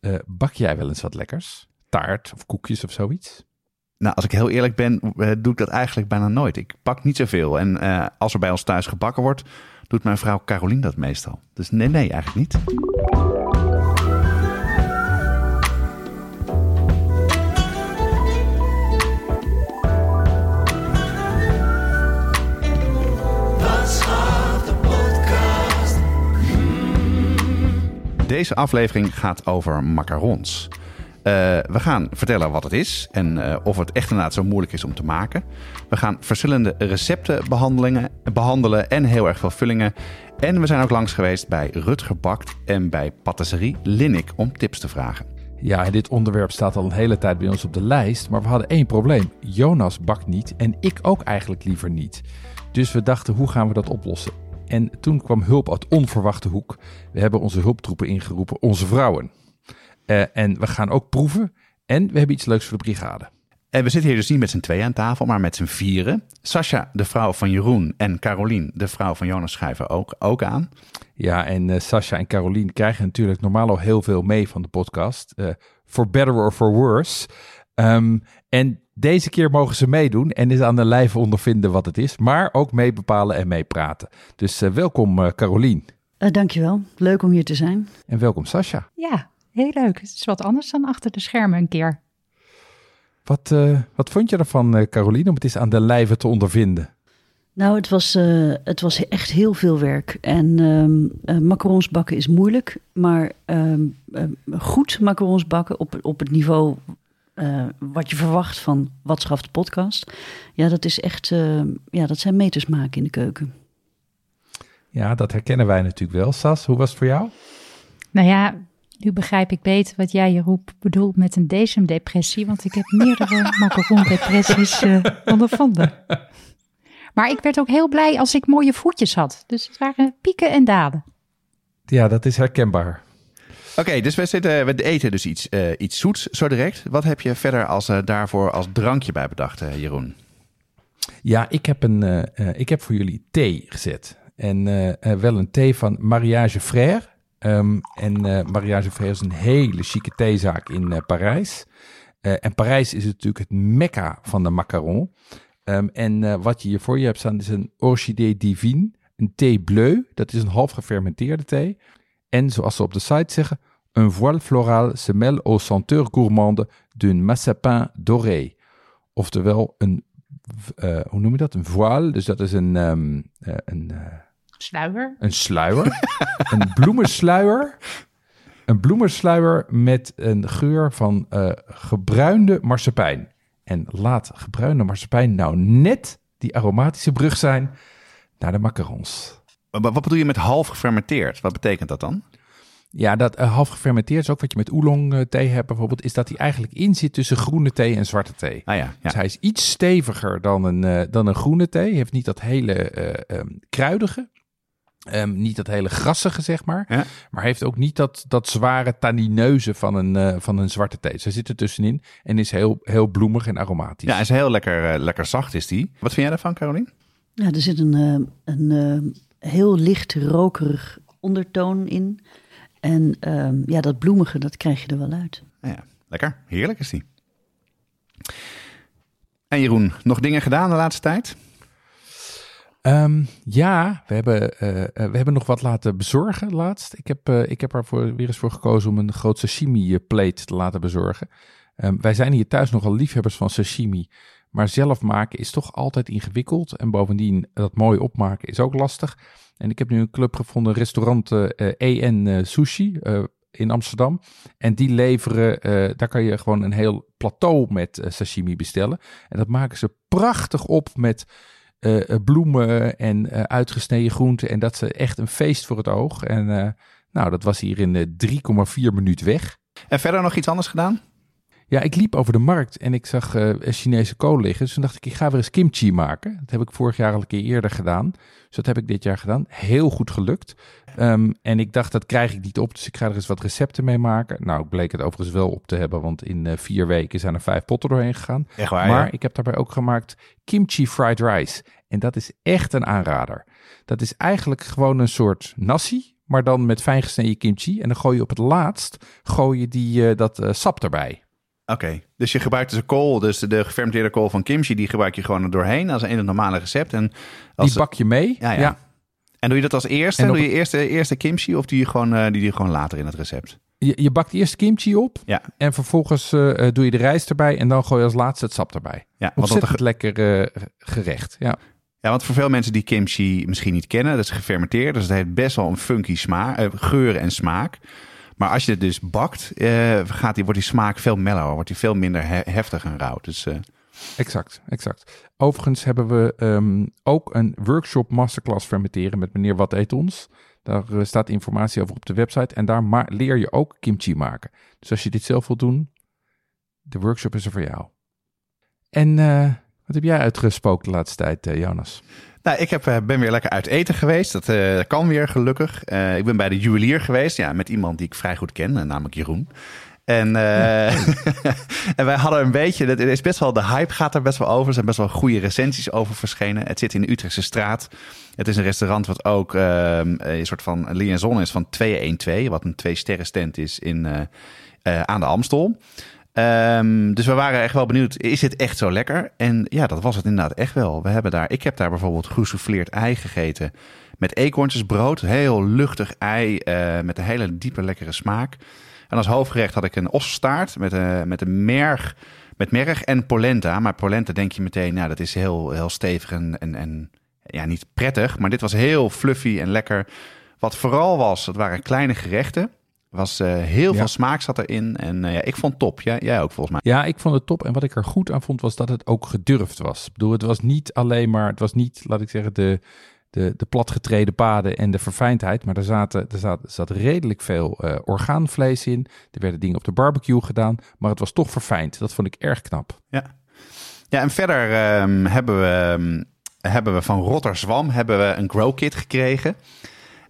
eh, bak jij wel eens wat lekkers? Taart of koekjes of zoiets? Nou, als ik heel eerlijk ben, eh, doe ik dat eigenlijk bijna nooit. Ik pak niet zoveel. En eh, als er bij ons thuis gebakken wordt, doet mijn vrouw Carolien dat meestal. Dus nee, nee, eigenlijk niet. Deze aflevering gaat over macarons. Eh, we gaan vertellen wat het is en eh, of het echt inderdaad zo moeilijk is om te maken. We gaan verschillende recepten behandelen en heel erg veel vullingen. En we zijn ook langs geweest bij Rutger Bakt en bij Patisserie Linnik om tips te vragen. Ja, dit onderwerp staat al een hele tijd bij ons op de lijst. Maar we hadden één probleem. Jonas bakt niet en ik ook eigenlijk liever niet. Dus we dachten, hoe gaan we dat oplossen? En toen kwam hulp uit onverwachte hoek. We hebben onze hulptroepen ingeroepen, onze vrouwen. Uh, en we gaan ook proeven. En we hebben iets leuks voor de brigade. En we zitten hier dus niet met z'n tweeën aan tafel, maar met z'n vieren. Sascha, de vrouw van Jeroen, en Carolien, de vrouw van Jonas, schrijven ook, ook aan. Ja, en uh, Sascha en Carolien krijgen natuurlijk normaal al heel veel mee van de podcast. Uh, for better or for worse. Um, en deze keer mogen ze meedoen en is aan de lijf ondervinden wat het is, maar ook meebepalen en meepraten. Dus uh, welkom uh, Carolien. Uh, dankjewel, leuk om hier te zijn. En welkom Sascha. Ja, heel leuk. Het is wat anders dan achter de schermen een keer. Wat, uh, wat vond je ervan, Carolien, om het eens aan de lijve te ondervinden? Nou, het was, uh, het was echt heel veel werk. En um, uh, macarons bakken is moeilijk. Maar um, uh, goed macarons bakken op, op het niveau uh, wat je verwacht van Wat schaft de podcast. Ja, dat is echt, uh, ja, dat zijn meters maken in de keuken. Ja, dat herkennen wij natuurlijk wel. Sas, hoe was het voor jou? Nou ja, nu begrijp ik beter wat jij je roep bedoelt met een depressie, want ik heb meerdere macaron-depressies uh, ondervonden. Maar ik werd ook heel blij als ik mooie voetjes had. Dus het waren pieken en dalen. Ja, dat is herkenbaar. Oké, dus we, zitten, eten dus iets, uh, iets zoets zo direct. Wat heb je verder als, uh, daarvoor als drankje bij bedacht, uh, Jeroen? Ja, ik heb, een, ik heb voor jullie thee gezet. En wel een thee van Mariage Frère. Um, en Mariage Frère is een hele chique theezaak in Parijs. en Parijs is natuurlijk het mekka van de macaron. Um, en wat je hier voor je hebt staan is een orchidee divine, een thee bleu. Dat is een half gefermenteerde thee. En zoals ze op de site zeggen, un voile floral se mêle aux senteurs gourmandes d'un massapin doré. Oftewel een, uh, hoe noem je dat? Een voile, dus dat is een... Um, uh, een uh, sluier. Een sluier. een bloemensluier. Een bloemensluier met een geur van gebruinde marsepein. En laat gebruinde marsepein nou net die aromatische brug zijn naar de macarons. Maar wat bedoel je met half gefermenteerd? Wat betekent dat dan? Ja, dat uh, half gefermenteerd is ook wat je met oolong uh, thee hebt bijvoorbeeld, is dat hij eigenlijk in zit tussen groene thee en zwarte thee. Ah, ja, ja. Dus hij is iets steviger dan een, uh, dan een groene thee. Hij heeft niet dat hele um, kruidige, um, niet dat hele grassige zeg maar, ja. maar heeft ook niet dat, dat zware tannineuze van een, van een zwarte thee. Dus hij zit er tussenin en is heel, heel bloemig en aromatisch. Ja, hij is heel lekker, lekker zacht is die. Wat vind jij daarvan, Carolien? Ja, er zit een, een heel licht rokerig ondertoon in. En um, ja, dat bloemige, dat krijg je er wel uit. Ja, lekker. Heerlijk is die. En Jeroen, nog dingen gedaan de laatste tijd? Um, ja, we hebben, uh, uh, we hebben nog wat laten bezorgen laatst. Ik heb, uh, ik heb ervoor weer eens voor gekozen om een groot sashimi plate te laten bezorgen. Um, wij zijn hier thuis nogal liefhebbers van sashimi. Maar zelf maken is toch altijd ingewikkeld. En bovendien, dat mooi opmaken is ook lastig. En ik heb nu een club gevonden, restaurant EN uh, Sushi uh, in Amsterdam. En die leveren, daar kan je gewoon een heel plateau met sashimi bestellen. En dat maken ze prachtig op met bloemen en uitgesneden groenten. En dat is echt een feest voor het oog. En nou, dat was hier in 3,4 minuut weg. En verder nog iets anders gedaan? Ja, ik liep over de markt en ik zag uh, Chinese kool liggen. Dus toen dacht ik, ik ga weer eens kimchi maken. Dat heb ik vorig jaar al een keer eerder gedaan. Dus dat heb ik dit jaar gedaan. Heel goed gelukt. Um, en ik dacht, dat krijg ik niet op. Dus ik ga er eens wat recepten mee maken. Nou, bleek het overigens wel op te hebben. Want in uh, vier weken zijn er vijf potten doorheen gegaan. Echt waar, maar ja? ik heb daarbij ook gemaakt kimchi fried rice. En dat is echt een aanrader. Dat is eigenlijk gewoon een soort nasi. Maar dan met fijn gesneden kimchi. En dan gooi je op het laatst gooi je die, uh, dat sap erbij. Oké, dus je gebruikt dus de kool, dus de, de gefermenteerde kool van kimchi, die gebruik je gewoon er doorheen als een normale recept. En als die bak je mee. Ja, ja. ja, En doe je dat als eerste? En doe je eerst de eerste kimchi of doe je gewoon, uh, die je gewoon later in het recept? Je, je bakt eerst kimchi op ja. en vervolgens uh, doe je de rijst erbij en dan gooi je als laatste het sap erbij. Ja, Ontzettend dat lekker uh, gerecht, ja. Ja, want voor veel mensen die kimchi misschien niet kennen, dat is gefermenteerd. Dus het heeft best wel een funky smaak, geur en smaak. Maar als je het dus bakt, uh, gaat die, wordt die smaak veel mellower, wordt die veel minder he heftig en rauw. Dus, uh... Exact, exact. Overigens hebben we um, ook een workshop masterclass fermenteren met meneer Wat Eet Ons. Daar uh, staat informatie over op de website en daar leer je ook kimchi maken. Dus als je dit zelf wilt doen, de workshop is er voor jou. En wat heb jij uitgespookt de laatste tijd, Jonas? Nou, ik heb, ben weer lekker uit eten geweest. Dat uh, kan weer, gelukkig. Uh, ik ben bij de juwelier geweest, ja, met iemand die ik vrij goed ken, namelijk Jeroen. En, en wij hadden een beetje, het is best wel, de hype gaat er best wel over. Er zijn best wel goede recensies over verschenen. Het zit in de Utrechtse straat. Het is een restaurant wat ook een soort van liaison is van 212, wat een twee sterren stand is in, aan de Amstel. Um, dus we waren echt wel benieuwd, is dit echt zo lekker? En ja, dat was het inderdaad echt wel. We hebben daar, ik heb daar bijvoorbeeld gesouffleerd ei gegeten met eekhoorntjesbrood. Heel luchtig ei uh, met een hele diepe lekkere smaak. En als hoofdgerecht had ik een osstaart met, uh, met een merg, met merg en polenta. Maar polenta denk je meteen, nou dat is heel, heel stevig en, en, en ja, niet prettig. Maar dit was heel fluffy en lekker. Wat vooral was, het waren kleine gerechten was uh, heel ja. veel smaak zat erin. En uh, ja, ik vond het top. Ja, jij ook volgens mij. Ja, ik vond het top. En wat ik er goed aan vond, was dat het ook gedurfd was. Ik bedoel, het was niet alleen maar, het was niet, laat ik zeggen, de, de, de platgetreden paden en de verfijndheid. Maar er, zaten, er, zat, zat redelijk veel uh, orgaanvlees in. Er werden dingen op de barbecue gedaan. Maar het was toch verfijnd. Dat vond ik erg knap. Ja, ja en verder um, hebben, we, um, hebben we van Rotterzwam hebben we een grow kit gekregen.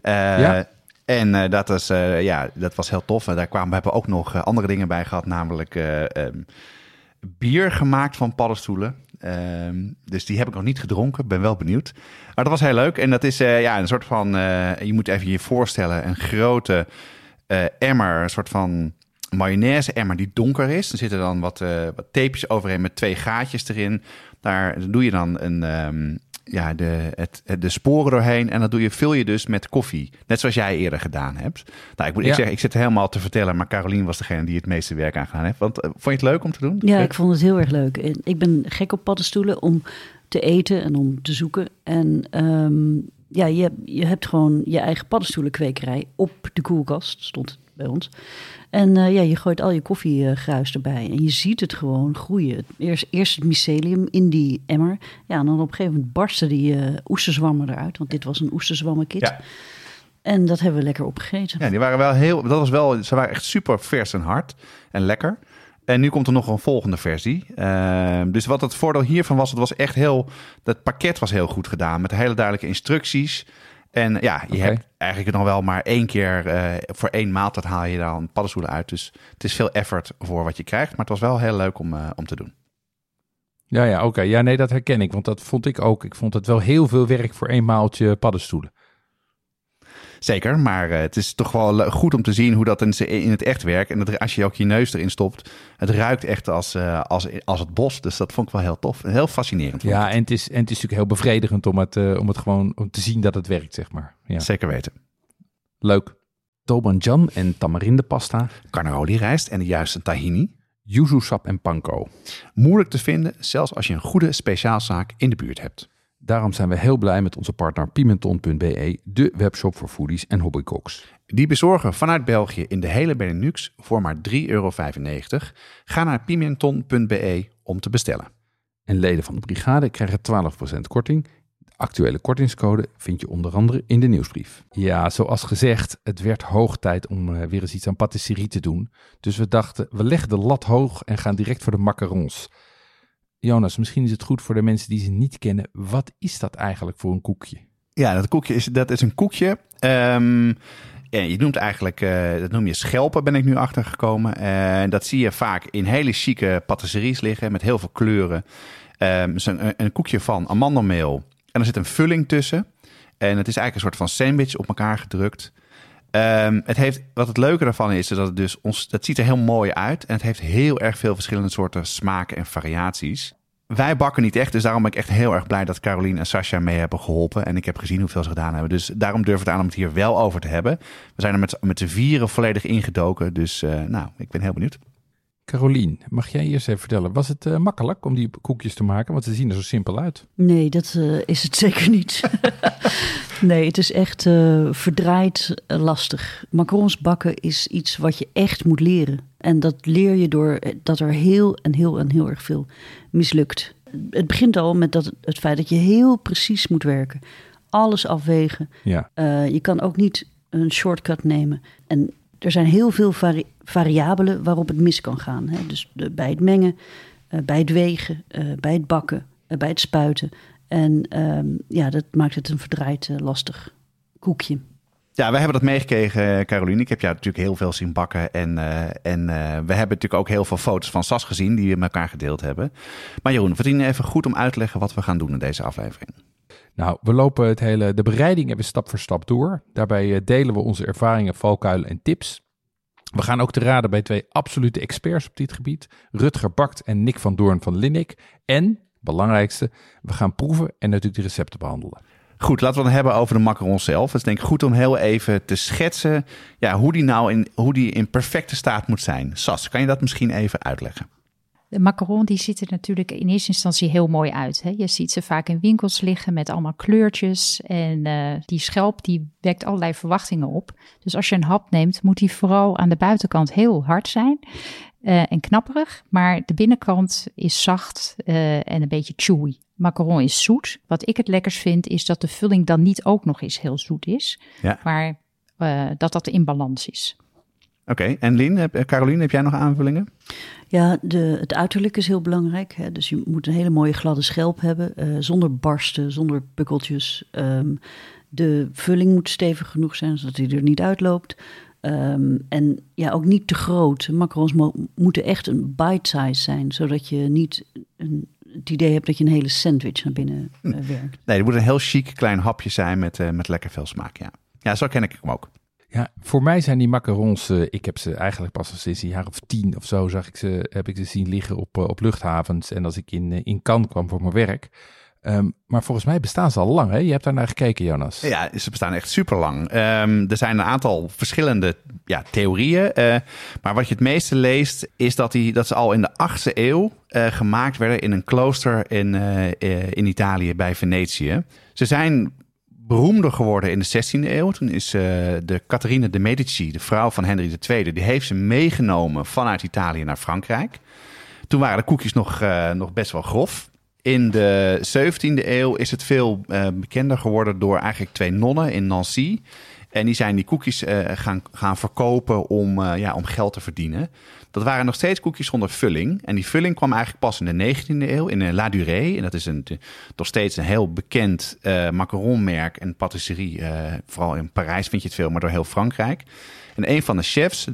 ja. En uh, dat, is, uh, ja, dat was heel tof. En daar kwamen, we hebben ook nog uh, andere dingen bij gehad, namelijk um, bier gemaakt van paddenstoelen. Um, dus die heb ik nog niet gedronken, ben wel benieuwd. Maar dat was heel leuk. En dat is ja, een soort van, je moet even je voorstellen, een grote emmer, een soort van mayonaise emmer die donker is. Er zitten dan wat, wat tapejes overheen met twee gaatjes erin. Daar doe je dan een, um, ja, de, het, de sporen doorheen. En dat doe je, vul je dus met koffie. Net zoals jij eerder gedaan hebt. Nou, ik moet Ja. ik zeggen, ik zit helemaal te vertellen. Maar Carolien was degene die het meeste werk aan gedaan heeft. Want eh, vond je het leuk om te doen? Ja, ik vond het heel erg leuk. Ik ben gek op paddenstoelen om te eten en om te zoeken. En ehm, ja, je, je hebt gewoon je eigen paddenstoelenkwekerij op de koelkast, stond bij ons. En eh, ja, je gooit al je koffiegruis erbij en je ziet het gewoon groeien. Eerst, eerst het mycelium in die emmer. Ja, en dan op een gegeven moment barsten die eh oesterzwammen eruit. Want dit was een oesterzwammenkit. Ja. En dat hebben we lekker opgegeten. Ja, die waren wel heel. Dat was wel. Ze waren echt super vers en hard en lekker. En nu komt er nog een volgende versie. Ehm, dus wat het voordeel hiervan was, het was echt heel. Dat pakket was heel goed gedaan met hele duidelijke instructies. En ja, je hebt eigenlijk nog wel maar één keer eh, voor één maaltijd haal je dan paddenstoelen uit. Dus het is veel effort voor wat je krijgt. Maar het was wel heel leuk om, eh, om te doen. Ja, ja, oké. Ja, nee, dat herken ik. Want dat vond ik ook. Ik vond het wel heel veel werk voor een maaltje paddenstoelen. Zeker, maar eh, het is toch wel goed om te zien hoe dat in, het echt werkt. En dat, als je ook je neus erin stopt, het ruikt echt als, eh, als, als het bos. Dus dat vond ik wel heel tof. en Heel fascinerend. Ja, en het, is, en het is natuurlijk heel bevredigend om het, eh, om het gewoon om te zien dat het werkt, zeg maar. Ja. Zeker weten. Leuk. Tobanjan en tamarindepasta, Carnaroli rijst en de juiste tahini. yuzu sap en panko. Moeilijk te vinden, zelfs als je een goede speciaalzaak in de buurt hebt. Daarom zijn we heel blij met onze partner Pimenton.be, de webshop voor foodies en hobbycooks. Die bezorgen vanuit België in de hele Benelux voor maar 3,95 euro. Ga naar pimenton.be om te bestellen. En leden van de brigade krijgen 12% korting. Actuele kortingscode vind je onder andere in de nieuwsbrief. Ja, zoals gezegd, het werd hoog tijd om uh, weer eens iets aan patisserie te doen. Dus we dachten, we leggen de lat hoog en gaan direct voor de macarons. Jonas, misschien is het goed voor de mensen die ze niet kennen. Wat is dat eigenlijk voor een koekje? Ja, dat koekje is, dat is een koekje. Ja, je noemt eigenlijk, uh, dat noem je schelpen, ben ik nu achtergekomen. En uh, dat zie je vaak in hele chique patisseries liggen met heel veel kleuren. Um, is een, een koekje van amandelmeel en er zit een vulling tussen. En het is eigenlijk een soort van sandwich op elkaar gedrukt. Um, het heeft, wat het leuke daarvan is, is dat het dus ons, dat ziet er heel mooi uit. En het heeft heel erg veel verschillende soorten smaken en variaties. Wij bakken niet echt, dus daarom ben ik echt heel erg blij dat Caroline en Sascha mee hebben geholpen. En ik heb gezien hoeveel ze gedaan hebben. Dus daarom durf ik het aan om het hier wel over te hebben. We zijn er met, met de vieren volledig ingedoken. Dus uh, nou, ik ben heel benieuwd. Carolien, mag jij eerst even vertellen, was het uh, makkelijk om die koekjes te maken? Want ze zien er zo simpel uit. Nee, dat uh, is het zeker niet. nee, het is echt uh, verdraaid lastig. Macarons bakken is iets wat je echt moet leren. En dat leer je door dat er heel en heel en heel erg veel mislukt. Het begint al met dat, het feit dat je heel precies moet werken. Alles afwegen. Ja. je kan ook niet een shortcut nemen. En er zijn heel veel vari variabelen waarop het mis kan gaan. Hè? Dus de, bij het mengen, bij het wegen, bij het bakken, bij het spuiten. En um, ja, dat maakt het een verdraaid lastig koekje. Ja, we hebben dat meegekregen, Caroline. Ik heb jou natuurlijk heel veel zien bakken. En, en we hebben natuurlijk ook heel veel foto's van Sas gezien die we met elkaar gedeeld hebben. Maar Jeroen, verdien even goed om uit te leggen wat we gaan doen in deze aflevering. Nou, we lopen het hele, de bereiding even stap voor stap door. Daarbij delen we onze ervaringen, valkuilen en tips. We gaan ook te raden bij twee absolute experts op dit gebied. Rutger Bakt en Nick van Doorn van Linnik. En, belangrijkste, we gaan proeven en natuurlijk de recepten behandelen. Goed, laten we het hebben over de macaron zelf. Het is denk ik goed om heel even te schetsen ja, hoe die nou in, hoe die in perfecte staat moet zijn. Sas, kan je dat misschien even uitleggen? De macaron die ziet er natuurlijk in eerste instantie heel mooi uit. Hè? Je ziet ze vaak in winkels liggen met allemaal kleurtjes. En uh, die schelp die wekt allerlei verwachtingen op. Dus als je een hap neemt, moet die vooral aan de buitenkant heel hard zijn. Uh, en knapperig. Maar de binnenkant is zacht uh, en een beetje chewy. Macaron is zoet. Wat ik het lekkers vind, is dat de vulling dan niet ook nog eens heel zoet is. Ja. Maar dat dat in balans is. Oké, okay. en Lien, heb, Caroline, heb jij nog aanvullingen? Ja, de, het uiterlijk is heel belangrijk. Hè? Dus je moet een hele mooie gladde schelp hebben, uh, zonder barsten, zonder pukkeltjes. Um, de vulling moet stevig genoeg zijn, zodat hij er niet uitloopt. Um, en ja, ook niet te groot. Macarons mo moeten echt een bite-size zijn, zodat je niet een, het idee hebt dat je een hele sandwich naar binnen uh, werkt. Nee, het moet een heel chic klein hapje zijn met, uh, met lekker veel smaak, ja. Ja, zo ken ik hem ook. Ja, voor mij zijn die macarons, uh, ik heb ze eigenlijk pas al sinds een jaar of tien of zo zag ik ze, heb ik ze zien liggen op, uh, op luchthavens en als ik in, uh, in Cannes kwam voor mijn werk. Um, maar volgens mij bestaan ze al lang, hè? Je hebt daar naar gekeken, Jonas. Ja, ze bestaan echt super lang. Um, er zijn een aantal verschillende ja, theorieën. maar wat je het meeste leest, is dat, die, dat ze al in de 8e eeuw gemaakt werden in een klooster in, in Italië bij Venetië. Ze zijn beroemder geworden in de 16e eeuw. Toen is uh, de Catharine de Medici, de vrouw van Henry II, die heeft ze meegenomen vanuit Italië naar Frankrijk. Toen waren de koekjes nog, nog best wel grof. In de 17e eeuw is het veel uh, bekender geworden door eigenlijk twee nonnen in Nancy. En die zijn die koekjes gaan, gaan verkopen om, ja, om geld te verdienen. Dat waren nog steeds koekjes zonder vulling. En die vulling kwam eigenlijk pas in de 19e eeuw in La Durée. En dat is een, nog steeds een heel bekend macaronmerk en patisserie. Vooral in Parijs vind je het veel, maar door heel Frankrijk. En een van de chefs,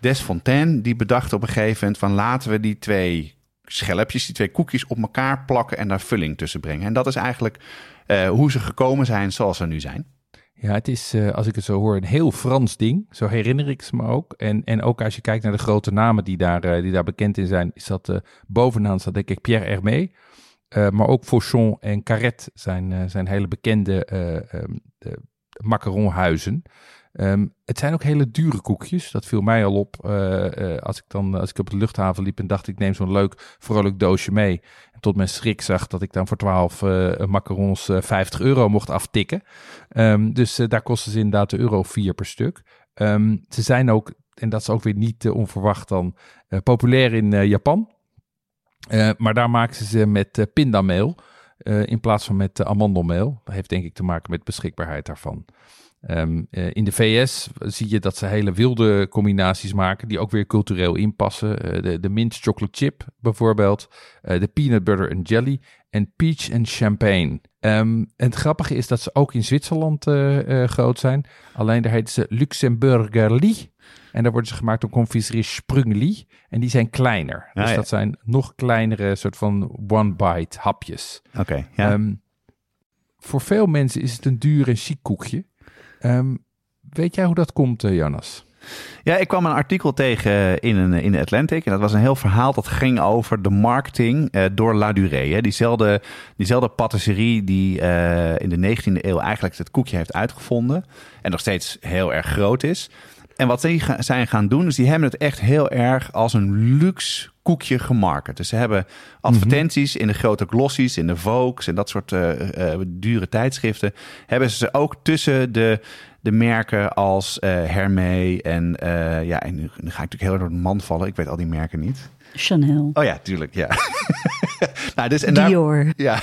Desfontaines, die bedacht op een gegeven moment van laten we die twee schelpjes, die twee koekjes op elkaar plakken en daar vulling tussen brengen. En dat is eigenlijk uh, hoe ze gekomen zijn zoals ze nu zijn. Ja, het is, uh, als ik het zo hoor, een heel Frans ding. Zo herinner ik ze me ook. En, en ook als je kijkt naar de grote namen die daar, uh, die daar bekend in zijn, is dat bovenaan staat denk ik Pierre Hermé. maar ook Fauchon en Carret zijn, zijn hele bekende um, macaronhuizen. Um, het zijn ook hele dure koekjes. Dat viel mij al op als ik dan als ik op de luchthaven liep en dacht ik neem zo'n leuk vrolijk doosje mee. En tot mijn schrik zag dat ik dan voor 12 uh, macarons uh, 50 euro mocht aftikken. Um, dus daar kosten ze inderdaad de euro 4 per stuk. Um, ze zijn ook, en dat is ook weer niet onverwacht dan, populair in Japan. maar daar maken ze ze met pindameel. eh, in plaats van met amandelmeel. Dat heeft denk ik te maken met beschikbaarheid daarvan. Um, uh, in de VS zie je dat ze hele wilde combinaties maken die ook weer cultureel inpassen. Uh, de, de mint chocolate chip bijvoorbeeld, uh, de peanut butter and jelly en peach and champagne. Um, en het grappige is dat ze ook in Zwitserland groot zijn. Alleen daar heten ze Luxemburgerlie. En daar worden ze gemaakt door confiserie Sprungli. En die zijn kleiner. Ja, dus ja. dat zijn nog kleinere soort van one-bite hapjes. Oké, ja. Um, voor veel mensen is het een duur en chic koekje. Um, weet jij hoe dat komt, uh, Jonas? Ja, ik kwam een artikel tegen in, een, in de Atlantic. En dat was een heel verhaal dat ging over de marketing uh, door La Durée. Hè. Diezelfde, diezelfde patisserie die in de 19e eeuw eigenlijk het koekje heeft uitgevonden. En nog steeds heel erg groot is. En wat die zijn gaan doen, is die hebben het echt heel erg als een luxe koekje gemarket. Dus ze hebben advertenties in de grote glossies, in de Vogues en dat soort uh, uh, dure tijdschriften. Hebben ze ze ook tussen de, de merken als uh, Hermé en ja, en nu, nu ga ik natuurlijk heel erg door de man vallen. Ik weet al die merken niet. Chanel. Oh ja, tuurlijk, ja. nou, dus, en Dior. Daar, ja,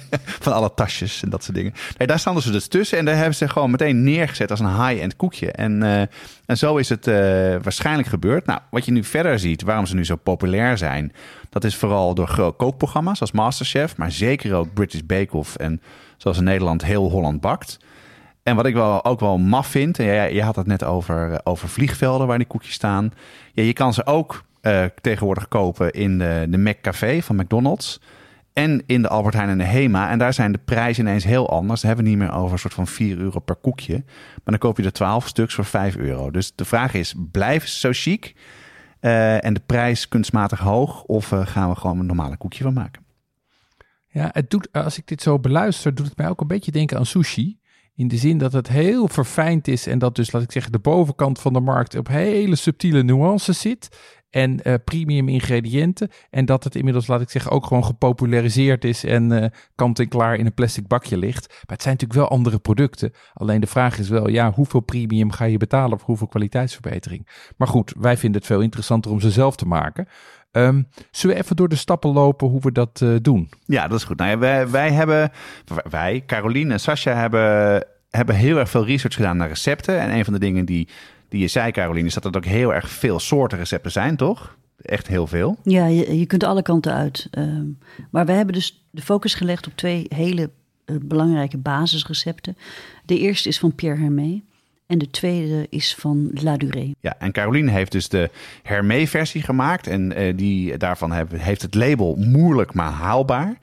van alle tasjes en dat soort dingen. Daar staan ze dus tussen en daar hebben ze gewoon meteen neergezet als een high-end koekje. En, uh, en zo is het uh, waarschijnlijk gebeurd. Nou, wat je nu verder ziet, waarom ze nu zo populair zijn, dat is vooral door kookprogramma's als Masterchef, maar zeker ook British Bake Off en zoals in Nederland heel Holland bakt. En wat ik wel, ook wel maf vind, en je, je had het net over, over vliegvelden waar die koekjes staan. Ja, je kan ze ook tegenwoordig kopen in de, de McCafé van McDonald's. En in de Albert Heijn en de Hema. En daar zijn de prijzen ineens heel anders. Dan hebben we niet meer over een soort van 4 euro per koekje. Maar dan koop je er 12 stuks voor 5 euro. Dus de vraag is, blijven ze zo chic? Uh, en de prijs kunstmatig hoog? Of uh, gaan we gewoon een normale koekje van maken? Ja, het doet, als ik dit zo beluister, doet het mij ook een beetje denken aan sushi. In de zin dat het heel verfijnd is en dat dus, laat ik zeggen, de bovenkant van de markt op hele subtiele nuances zit. En uh, premium ingrediënten. En dat het inmiddels, laat ik zeggen, ook gewoon gepopulariseerd is en uh, kant en klaar in een plastic bakje ligt. Maar het zijn natuurlijk wel andere producten. Alleen de vraag is wel, ja, hoeveel premium ga je betalen voor hoeveel kwaliteitsverbetering? Maar goed, wij vinden het veel interessanter om ze zelf te maken. Um, zullen we even door de stappen lopen hoe we dat uh, doen? Ja, dat is goed. Nou ja, wij, wij hebben, wij, Caroline en Sascha, hebben, hebben heel erg veel research gedaan naar recepten. En een van de dingen die, die je zei, Caroline, is dat er ook heel erg veel soorten recepten zijn, toch? Echt heel veel. Ja, je, je kunt alle kanten uit. Uh, maar we hebben dus de focus gelegd op twee hele uh, belangrijke basisrecepten. De eerste is van Pierre Hermé. En de tweede is van La Durée. Ja, en Caroline heeft dus de Hermé-versie gemaakt. En uh, die, daarvan heb, heeft het label moeilijk maar haalbaar.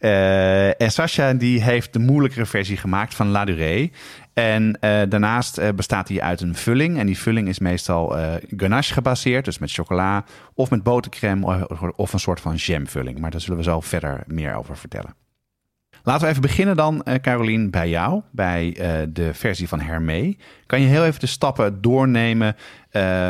Uh, en Sascha die heeft de moeilijkere versie gemaakt van La Durée. En uh, daarnaast uh, bestaat die uit een vulling. En die vulling is meestal uh, ganache gebaseerd. Dus met chocola of met botercrème of, een soort van jamvulling. Maar daar zullen we zo verder meer over vertellen. Laten we even beginnen dan, Carolien, bij jou, bij de versie van Hermé. Kan je heel even de stappen doornemen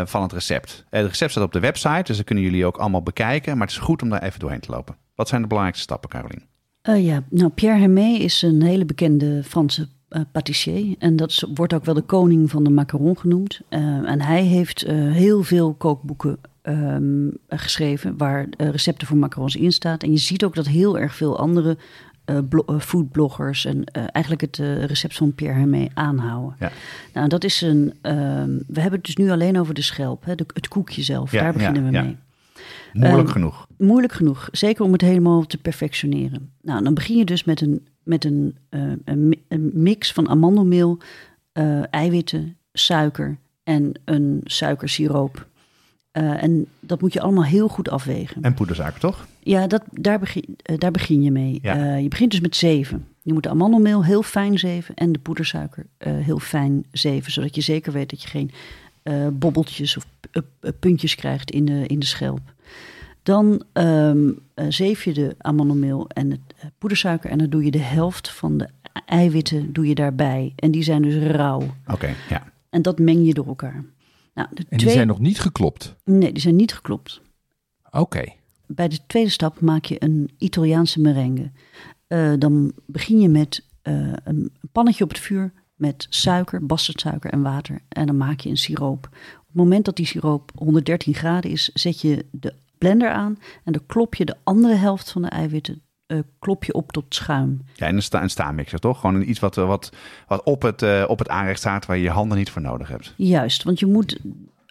van het recept? het recept staat op de website, dus dat kunnen jullie ook allemaal bekijken. Maar het is goed om daar even doorheen te lopen. Wat zijn de belangrijkste stappen, Carolien? ja, nou, Pierre Hermé is een hele bekende Franse patissier. En dat wordt ook wel de koning van de macaron genoemd. en hij heeft heel veel kookboeken um, geschreven waar recepten voor macarons in staat. En je ziet ook dat heel erg veel andere foodbloggers en eigenlijk het recept van Pierre Hermé aanhouden. Ja. Nou, dat is een. we hebben het dus nu alleen over de schelp, hè, de, het koekje zelf. Ja, Daar beginnen ja, we ja. mee. Moeilijk Um, genoeg. Moeilijk genoeg, zeker om het helemaal te perfectioneren. Nou, dan begin je dus met een, met een, een, een mix van amandelmeel, eiwitten, suiker en een suikersiroop. Uh, en dat moet je allemaal heel goed afwegen. En poedersuiker, toch? Ja, dat, daar, begin, daar begin je mee. Ja. Je begint dus met zeven. Je moet de amandelmeel heel fijn zeven en de poedersuiker heel fijn zeven. Zodat je zeker weet dat je geen bobbeltjes of puntjes krijgt in de, in de schelp. Dan um, zeef je de amandelmeel en het poedersuiker. En dan doe je de helft van de eiwitten doe je daarbij. En die zijn dus rauw. Oké, okay, ja. En dat meng je door elkaar. Nou, de En die zijn nog niet geklopt. Nee, die zijn niet geklopt. Oké. Bij de tweede stap maak je een Italiaanse merengue. Eh, dan begin je met eh, een pannetje op het vuur met suiker, bastardsuiker en water. En dan maak je een siroop. Op het moment dat die siroop 113 graden is, zet je de blender aan en dan klop je de andere helft van de eiwitten eh, klop je op tot schuim. Ja, en een, sta een staanmixer, toch? Gewoon iets wat, wat, wat op, het, uh, op het aanrecht staat waar je je handen niet voor nodig hebt. Juist, want je moet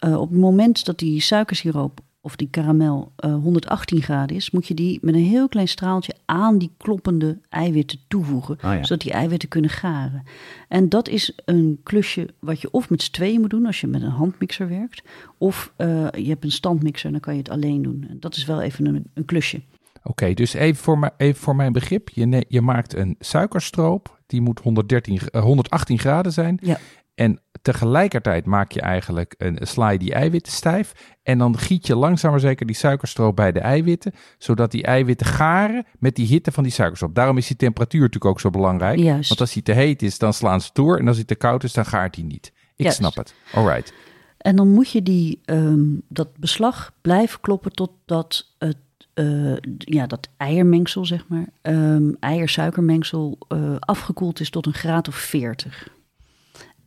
uh, op het moment dat die suikersiroop of die karamel 118 graden is, moet je die met een heel klein straaltje aan die kloppende eiwitten toevoegen, Oh ja. zodat die eiwitten kunnen garen. En dat is een klusje wat je of met z'n tweeën moet doen als je met een handmixer werkt, of uh, je hebt een standmixer, dan kan je het alleen doen. En dat is wel even een, een klusje. Oké, okay, dus even voor, mijn, even voor mijn begrip. Je, ne- je maakt een suikerstroop, die moet 113, uh, 118 graden zijn. Ja. En tegelijkertijd maak je eigenlijk een sla die eiwitten stijf. En dan giet je langzaam maar zeker die suikerstroop bij de eiwitten. Zodat die eiwitten garen met die hitte van die suikerstroop. Daarom is die temperatuur natuurlijk ook zo belangrijk. Juist. Want als die te heet is, dan slaan ze door. En als die te koud is, dan gaart die niet. Ik Juist. snap het. Alright. En dan moet je die, um, dat beslag blijven kloppen totdat het uh, ja, dat eiermengsel, zeg maar, um, eier-suikermengsel uh, afgekoeld is tot een graad of 40.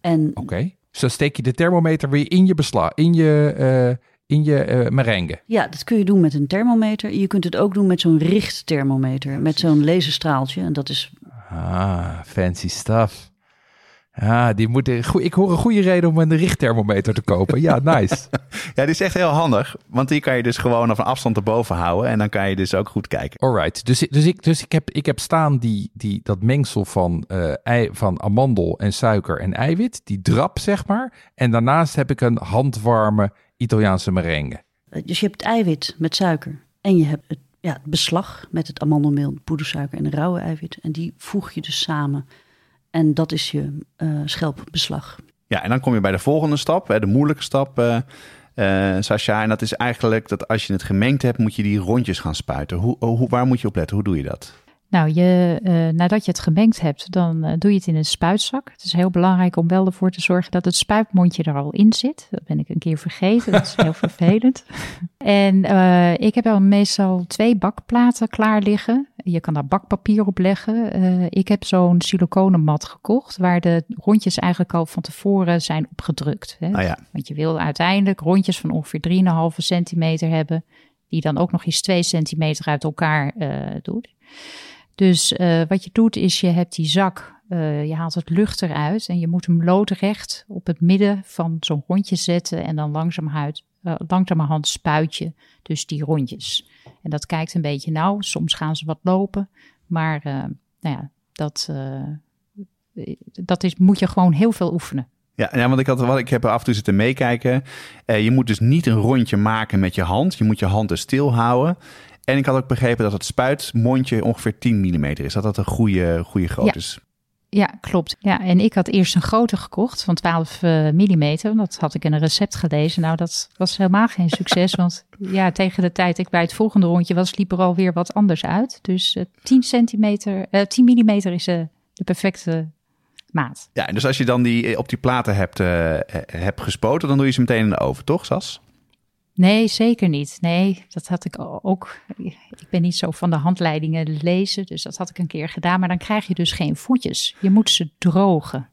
En Oké. Okay. Dus dan steek je de thermometer weer in je beslag, in je, uh, in je merengue. Ja, dat kun je doen met een thermometer. Je kunt het ook doen met zo'n richtthermometer, met zo'n laserstraaltje. En dat is. Ah, fancy stuff. Ja, die moet, ik hoor een goede reden om een richtthermometer te kopen. Ja, nice. ja, die is echt heel handig. Want die kan je dus gewoon op een afstand erboven houden. En dan kan je dus ook goed kijken. Alright. Dus, dus, ik, dus ik, heb, ik heb staan die, die, dat mengsel van, uh, ei, van amandel en suiker en eiwit. Die drap, zeg maar. En daarnaast heb ik een handwarme Italiaanse merengue. Dus je hebt het eiwit met suiker. En je hebt het, ja, het beslag met het amandelmeel, poedersuiker en de rauwe eiwit. En die voeg je dus samen. En dat is je uh, schelpbeslag. Ja, en dan kom je bij de volgende stap, hè, de moeilijke stap, uh, Sascha. En dat is eigenlijk dat als je het gemengd hebt, moet je die rondjes gaan spuiten. Hoe, hoe, waar moet je op letten? Hoe doe je dat? Nou, je, uh, nadat je het gemengd hebt, dan uh, doe je het in een spuitzak. Het is heel belangrijk om wel ervoor te zorgen dat het spuitmondje er al in zit. Dat ben ik een keer vergeten, dat is heel vervelend. En uh, ik heb al meestal twee bakplaten klaar liggen. Je kan daar bakpapier op leggen. ik heb zo'n siliconenmat gekocht, waar de rondjes eigenlijk al van tevoren zijn opgedrukt. Hè? Ah, ja. Want je wil uiteindelijk rondjes van ongeveer 3,5 centimeter hebben, die dan ook nog eens 2 centimeter uit elkaar doet. Dus uh, wat je doet is je hebt die zak, uh, je haalt het lucht eruit en je moet hem loodrecht op het midden van zo'n rondje zetten en dan langzamerhand, uh, langzamerhand spuit je dus die rondjes. En dat kijkt een beetje nauw, soms gaan ze wat lopen, maar nou ja, dat, dat is, moet je gewoon heel veel oefenen. Ja, ja, want ik, had, wat ik heb er af en toe zitten meekijken. Je moet dus niet een rondje maken met je hand. Je moet je hand dus stil houden. En ik had ook begrepen dat het spuitmondje ongeveer 10 mm is. Dat dat een goede, goede grootte ja. is. Ja, klopt. Ja, en ik had eerst een grote gekocht van 12 uh, mm. Dat had ik in een recept gelezen. Nou, dat was helemaal geen succes. want ja, tegen de tijd ik bij het volgende rondje was, liep er alweer wat anders uit. Dus uh, 10 centimeter, uh, 10 mm is uh, de perfecte maat. Ja, en dus als je dan die op die platen hebt, hebt gespoten, dan doe je ze meteen in de oven, toch, Sas? Nee, zeker niet. Nee, dat had ik ook. Ik ben niet zo van de handleidingen lezen, dus dat had ik een keer gedaan. Maar dan krijg je dus geen voetjes. Je moet ze drogen.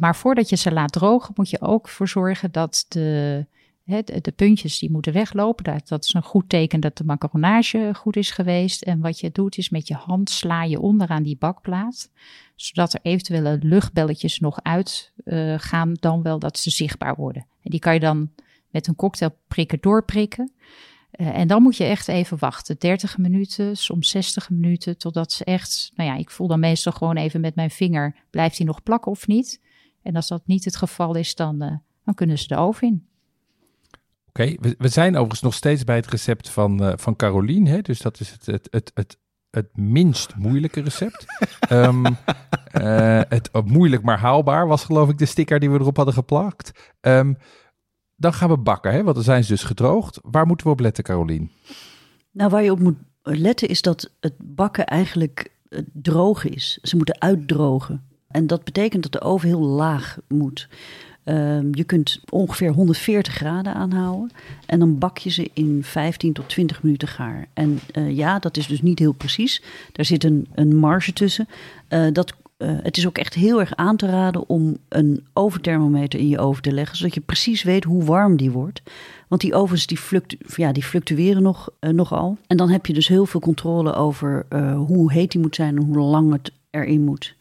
Maar voordat je ze laat drogen, moet je ook voor zorgen dat de, de, de puntjes die moeten weglopen. Dat, dat is een goed teken dat de macaronage goed is geweest. En wat je doet is met je hand sla je onderaan die bakplaat. Zodat er eventuele luchtbelletjes nog uit uh, gaan, dan wel dat ze zichtbaar worden. En die kan je dan met een cocktailprikker doorprikken. Uh, en dan moet je echt even wachten. 30 minuten, soms 60 minuten, totdat ze echt... Nou ja, ik voel dan meestal gewoon even met mijn vinger... blijft hij nog plakken of niet? En als dat niet het geval is, dan, uh, dan kunnen ze de oven in. Oké, okay, we, we, zijn overigens nog steeds bij het recept van, uh, van Carolien. Hè? Dus dat is het, het, het, het, het minst moeilijke recept. um, uh, het moeilijk maar haalbaar was geloof ik de sticker die we erop hadden geplakt. Um, dan gaan we bakken, hè? want dan zijn ze dus gedroogd. Waar moeten we op letten, Carolien? Nou, waar je op moet letten is dat het bakken eigenlijk droog is. Ze moeten uitdrogen. En dat betekent dat de oven heel laag moet. Uh, je kunt ongeveer 140 graden aanhouden. En dan bak je ze in 15 tot 20 minuten gaar. En uh, ja, dat is dus niet heel precies. Daar zit een, een marge tussen. Uh, dat eh, het is ook echt heel erg aan te raden om een oventhermometer in je oven te leggen, zodat je precies weet hoe warm die wordt. Want die ovens die, fluctu ja, die fluctueren nog, uh, nogal. En dan heb je dus heel veel controle over uh, hoe heet die moet zijn en hoe lang het erin moet.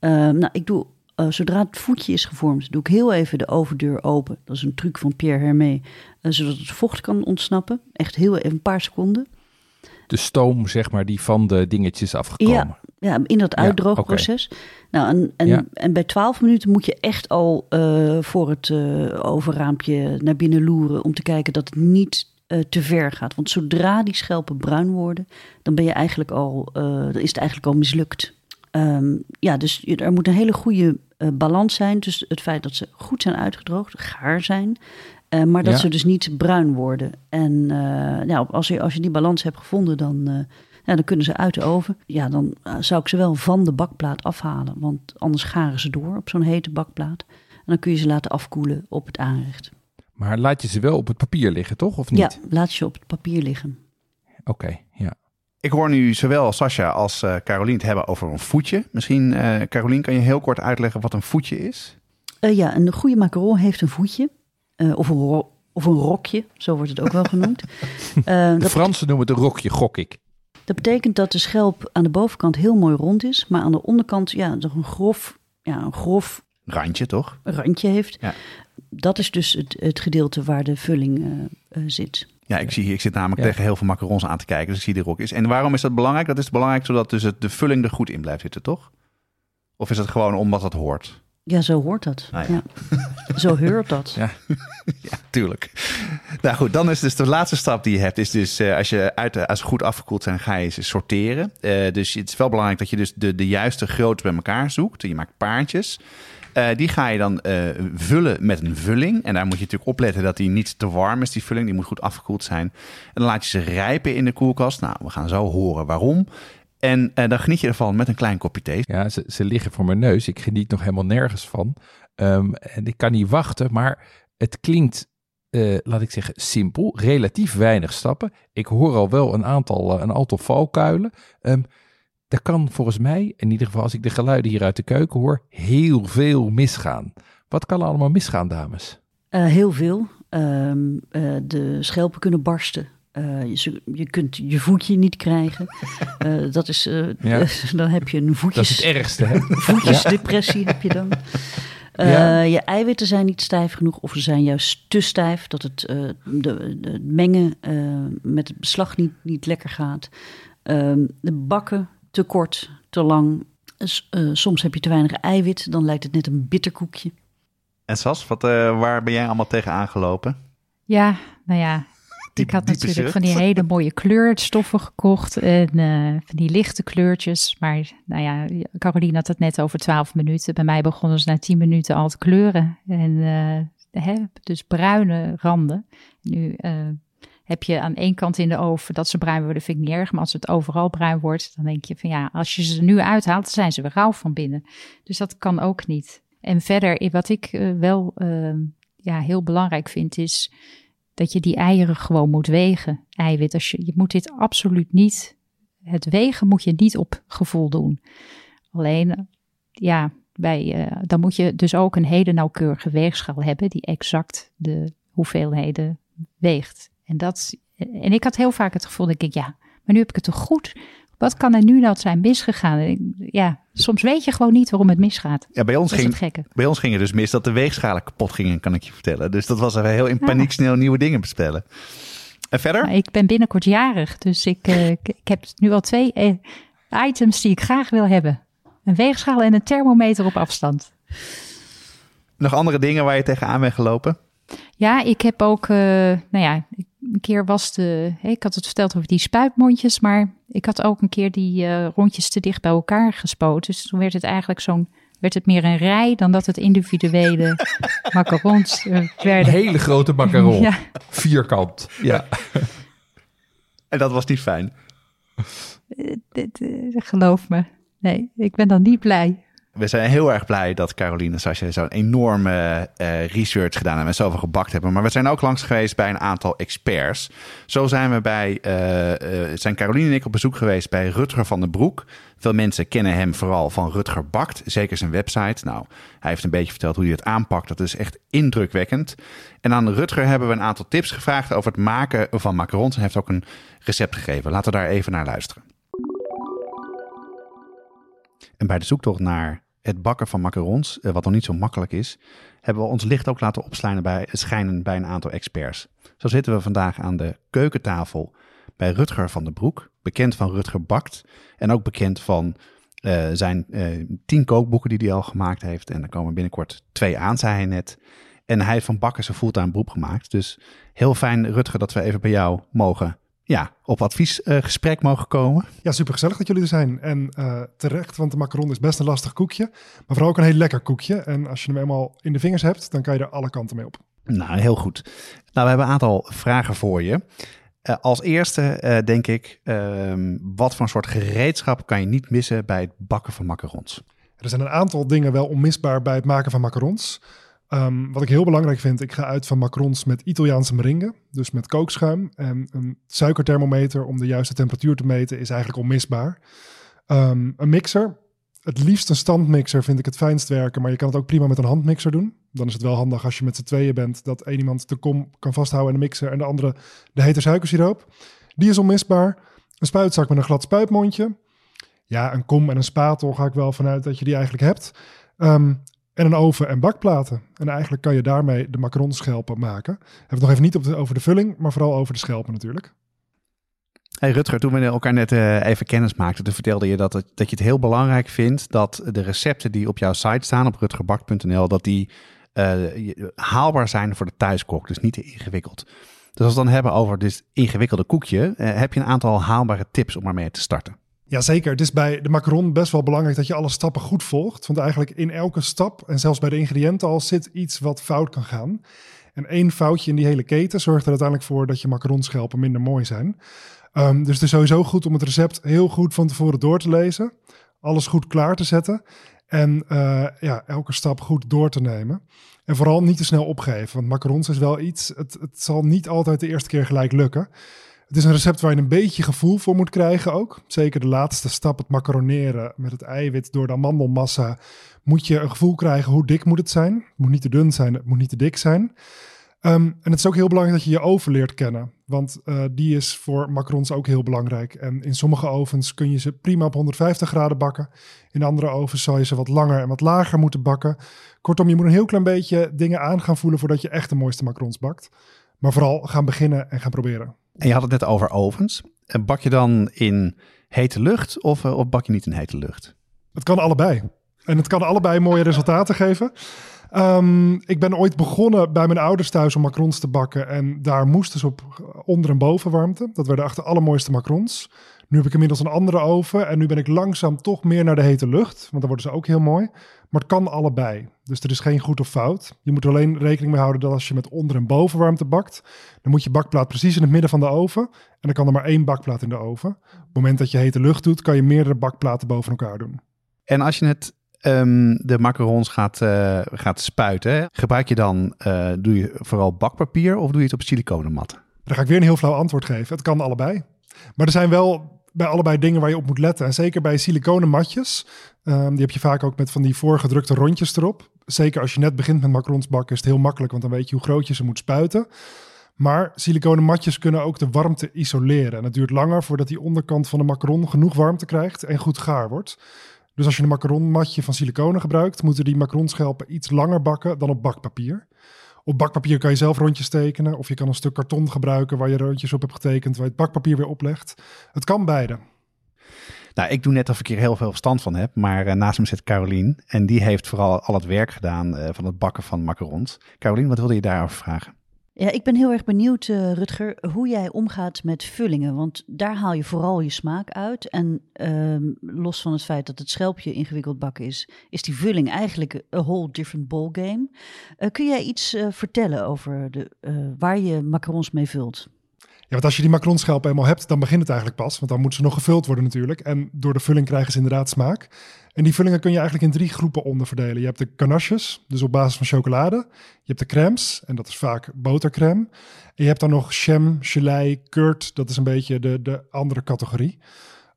nou, ik doe, zodra het voetje is gevormd, doe ik heel even de ovendeur open. Dat is een truc van Pierre Hermé, zodat het vocht kan ontsnappen. Echt heel even een paar seconden de stoom, zeg maar, die van de dingetjes afgekomen. Ja, ja in dat uitdroogproces. Nou, en, en, en bij 12 minuten moet je echt al uh, voor het uh, overraampje naar binnen loeren om te kijken dat het niet uh, te ver gaat. Want zodra die schelpen bruin worden, dan ben je eigenlijk al, dan is het eigenlijk al mislukt. Um, ja, dus er moet een hele goede balans zijn tussen het feit dat ze goed zijn uitgedroogd, gaar zijn, uh, maar dat ze dus niet bruin worden. En uh, nou, als, je, als je die balans hebt gevonden, dan, uh, ja, dan kunnen ze uit de oven. Ja, dan zou ik ze wel van de bakplaat afhalen. Want anders garen ze door op zo'n hete bakplaat. En dan kun je ze laten afkoelen op het aanrecht. Maar laat je ze wel op het papier liggen, toch? Of niet? Ja, laat je op het papier liggen. Oké, okay, ja. Ik hoor nu zowel Sascha als uh, Carolien het hebben over een voetje. Misschien, uh, Carolien, kan je heel kort uitleggen wat een voetje is? Uh, ja, een goede macaron heeft een voetje. Uh, of, een of een rokje, zo wordt het ook wel genoemd. Uh, de dat Fransen noemen het een rokje, gok ik. Dat betekent dat de schelp aan de bovenkant heel mooi rond is, maar aan de onderkant ja, toch een grof, ja, een grof randje, toch? Randje heeft. Ja. Dat is dus het, het gedeelte waar de vulling uh, zit. Ja, ik, zie, ik zit namelijk ja. tegen heel veel macarons aan te kijken, dus ik zie de rokjes. En waarom is dat belangrijk? Dat is belangrijk zodat dus het, de vulling er goed in blijft zitten, toch? Of is het gewoon omdat het hoort? Ja, zo hoort dat. Ah, ja. ja. zo heurt dat. Ja. ja, tuurlijk. Nou goed, dan is dus de laatste stap die je hebt, is dus uh, als je uit, als goed afgekoeld zijn, ga je ze sorteren. Uh, dus het is wel belangrijk dat je dus de, de juiste grootte bij elkaar zoekt. Je maakt paardjes. Uh, die ga je dan vullen met een vulling. En daar moet je natuurlijk opletten dat die niet te warm is, die vulling. Die moet goed afgekoeld zijn. En dan laat je ze rijpen in de koelkast. Nou, we gaan zo horen waarom. En uh, dan geniet je ervan met een klein kopje thee. Ja, ze, ze liggen voor mijn neus. Ik geniet nog helemaal nergens van. Um, en ik kan niet wachten, maar het klinkt, uh, laat ik zeggen, simpel. Relatief weinig stappen. Ik hoor al wel een aantal, uh, een aantal valkuilen. Um, er kan volgens mij, in ieder geval als ik de geluiden hier uit de keuken hoor, heel veel misgaan. Wat kan er allemaal misgaan, dames? heel veel. Um, de schelpen kunnen barsten. Uh, je, je, kunt je voetje niet krijgen. Uh, dat is, uh, ja. dan heb je een voetjes... Dat is het ergste, hè? Voetjesdepressie heb je dan. Ja. Je eiwitten zijn niet stijf genoeg of ze zijn juist te stijf... dat het de, de mengen met het beslag niet, niet lekker gaat. Ehm, de bakken te kort, te lang. soms heb je te weinig eiwit, dan lijkt het net een bitterkoekje. En Sas, wat, waar ben jij allemaal tegen aangelopen? Ja, nou ja, ik had natuurlijk van die hele mooie kleurstoffen gekocht en uh, van die lichte kleurtjes. Maar nou ja, Caroline had het net over 12 minuten. Bij mij begonnen ze na 10 minuten al te kleuren. En uh, hè, dus bruine randen. Nu uh, heb je aan één kant in de oven dat ze bruin worden, vind ik niet erg. Maar als het overal bruin wordt, dan denk je van ja, als je ze nu uithaalt, zijn ze weer rauw van binnen. Dus dat kan ook niet. En verder, wat ik wel ja, heel belangrijk vind, is dat je die eieren gewoon moet wegen. Eiwit, als je, je moet dit absoluut niet, het wegen moet je niet op gevoel doen. Alleen, ja, bij, uh, dan moet je dus ook een hele nauwkeurige weegschaal hebben die exact de hoeveelheden weegt. En, dat, en ik had heel vaak het gevoel, dat ik, ja, maar nu heb ik het toch goed wat kan er nu nou zijn misgegaan? Ja, soms weet je gewoon niet waarom het misgaat. Ja, bij ons, ging, bij ons ging het dus mis dat de weegschalen kapot gingen, kan ik je vertellen. Dus dat was even heel in paniek snel nieuwe dingen bestellen. En verder? Nou, ik ben binnenkort jarig, dus ik, uh, ik heb nu al twee eh, items die ik graag wil hebben. Een weegschaal en een thermometer op afstand. Nog andere dingen waar je tegenaan bent gelopen? Ja, ik heb ook, uh, nou ja, een keer was de, ik had het verteld over die spuitmondjes, maar ik had ook een keer die uh, rondjes te dicht bij elkaar gespoten. Dus toen werd het eigenlijk zo'n, werd het meer een rij dan dat het individuele macarons uh, werden. Een hele grote macaron, ja. vierkant, ja. en dat was niet fijn? Uh, dit, geloof me, nee, ik ben dan niet blij. We zijn heel erg blij dat Caroline en Sascha zo'n enorme uh, research gedaan hebben en zoveel gebakt hebben. Maar we zijn ook langs geweest bij een aantal experts. Zo zijn we bij, uh, uh, zijn Caroline en ik op bezoek geweest bij Rutger van den Broek. Veel mensen kennen hem vooral van Rutger Bakt, zeker zijn website. Nou, hij heeft een beetje verteld hoe hij het aanpakt. Dat is echt indrukwekkend. En aan Rutger hebben we een aantal tips gevraagd over het maken van macarons. Hij heeft ook een recept gegeven. Laten we daar even naar luisteren. En bij de zoektocht naar het bakken van macarons, eh, wat nog niet zo makkelijk is, hebben we ons licht ook laten opschijnen bij, schijnen bij een aantal experts. Zo zitten we vandaag aan de keukentafel bij Rutger van den Broek, bekend van Rutger Bakt en ook bekend van uh, zijn uh, tien kookboeken die hij al gemaakt heeft. En er komen binnenkort twee aan, zei hij net. En hij heeft van bakken zijn fulltime beroep gemaakt. Dus heel fijn, Rutger, dat we even bij jou mogen ja, op adviesgesprek uh, mogen komen. Ja, super gezellig dat jullie er zijn. En uh, terecht, want de macaron is best een lastig koekje. Maar vooral ook een heel lekker koekje. En als je hem eenmaal in de vingers hebt, dan kan je er alle kanten mee op. Nou, heel goed. Nou, we hebben een aantal vragen voor je. Uh, als eerste denk ik, ehm, wat voor soort gereedschap kan je niet missen bij het bakken van macarons? Er zijn een aantal dingen wel onmisbaar bij het maken van macarons. Um, wat ik heel belangrijk vind, ik ga uit van macarons met Italiaanse meringue. Dus met kookschuim. En een suikerthermometer om de juiste temperatuur te meten is eigenlijk onmisbaar. Um, een mixer. Het liefst een standmixer vind ik het fijnst werken. Maar je kan het ook prima met een handmixer doen. Dan is het wel handig als je met z'n tweeën bent. Dat één iemand de kom kan vasthouden in de mixer. En de andere de hete suikersiroop. Die is onmisbaar. Een spuitzak met een glad spuitmondje. Ja, een kom en een spatel ga ik wel vanuit dat je die eigenlijk hebt. Um, en een oven en bakplaten. En eigenlijk kan je daarmee de macaronschelpen maken. We hebben het nog even niet over de vulling, maar vooral over de schelpen natuurlijk. Hey Rutger, toen we elkaar net uh, even kennis maakten, vertelde je dat, dat je het heel belangrijk vindt dat de recepten die op jouw site staan, op rutgerbak.nl, dat die uh, haalbaar zijn voor de thuiskok. Dus niet te ingewikkeld. Dus als we het dan hebben over dit ingewikkelde koekje, uh, heb je een aantal haalbare tips om ermee te starten. Jazeker, het is bij de macaron best wel belangrijk dat je alle stappen goed volgt. Want eigenlijk in elke stap, en zelfs bij de ingrediënten al, zit iets wat fout kan gaan. En één foutje in die hele keten zorgt er uiteindelijk voor dat je macaronschelpen minder mooi zijn. Um, dus het is sowieso goed om het recept heel goed van tevoren door te lezen. Alles goed klaar te zetten. En uh, ja, elke stap goed door te nemen. En vooral niet te snel opgeven. Want macarons is wel iets, het zal niet altijd de eerste keer gelijk lukken. Het is een recept waar je een beetje gevoel voor moet krijgen ook. Zeker de laatste stap, het macaroneren met het eiwit door de amandelmassa. Moet je een gevoel krijgen hoe dik moet het zijn. Het moet niet te dun zijn, het moet niet te dik zijn. Um, en het is ook heel belangrijk dat je je oven leert kennen. Want uh, die is voor macarons ook heel belangrijk. En in sommige ovens kun je ze prima op 150 graden bakken. In andere ovens zal je ze wat langer en wat lager moeten bakken. Kortom, je moet een heel klein beetje dingen aan gaan voelen voordat je echt de mooiste macarons bakt. Maar vooral gaan beginnen en gaan proberen. En je had het net over ovens. En bak je dan in hete lucht of, uh, of bak je niet in hete lucht? Het kan allebei. En het kan allebei mooie resultaten geven. Um, ik ben ooit begonnen bij mijn ouders thuis om macarons te bakken. En daar moesten ze op onder- en bovenwarmte. Dat werden echt de allermooiste macarons. Nu heb ik inmiddels een andere oven. En nu ben ik langzaam toch meer naar de hete lucht. Want dan worden ze ook heel mooi. Maar het kan allebei. Dus er is geen goed of fout. Je moet er alleen rekening mee houden dat als je met onder- en bovenwarmte bakt, dan moet je bakplaat precies in het midden van de oven. En dan kan er maar één bakplaat in de oven. Op het moment dat je hete lucht doet, kan je meerdere bakplaten boven elkaar doen. En als je het um, de macarons gaat, uh, gaat spuiten, gebruik je dan, uh, doe je vooral bakpapier of doe je het op siliconen mat? Daar ga ik weer een heel flauw antwoord geven. Het kan allebei. Maar er zijn wel bij allebei dingen waar je op moet letten. En zeker bij siliconen matjes. Um, die heb je vaak ook met van die voorgedrukte rondjes erop. Zeker als je net begint met macarons bakken is het heel makkelijk, want dan weet je hoe groot je ze moet spuiten. Maar siliconen matjes kunnen ook de warmte isoleren. En het duurt langer voordat die onderkant van de macaron genoeg warmte krijgt en goed gaar wordt. Dus als je een macaronmatje van siliconen gebruikt, moeten die macaronschelpen iets langer bakken dan op bakpapier. Op bakpapier kan je zelf rondjes tekenen. Of je kan een stuk karton gebruiken waar je rondjes op hebt getekend, waar je het bakpapier weer oplegt. Het kan beide. Nou, ik doe net of ik hier heel veel verstand van heb. Maar uh, naast me zit Carolien. En die heeft vooral al het werk gedaan uh, van het bakken van macarons. Carolien, wat wilde je daarover vragen? Ja, ik ben heel erg benieuwd, uh, Rutger, hoe jij omgaat met vullingen. Want daar haal je vooral je smaak uit. En uh, los van het feit dat het schelpje ingewikkeld bakken is, is die vulling eigenlijk a whole different ballgame. Uh, kun jij iets uh, vertellen over de, waar je macarons mee vult? Ja, want als je die macaronschelpen eenmaal hebt, dan begint het eigenlijk pas. Want dan moeten ze nog gevuld worden natuurlijk. En door de vulling krijgen ze inderdaad smaak. En die vullingen kun je eigenlijk in drie groepen onderverdelen. Je hebt de ganaches, dus op basis van chocolade. Je hebt de crèmes, en dat is vaak botercrème. En je hebt dan nog jam, gelei, curd. Dat is een beetje de, de andere categorie.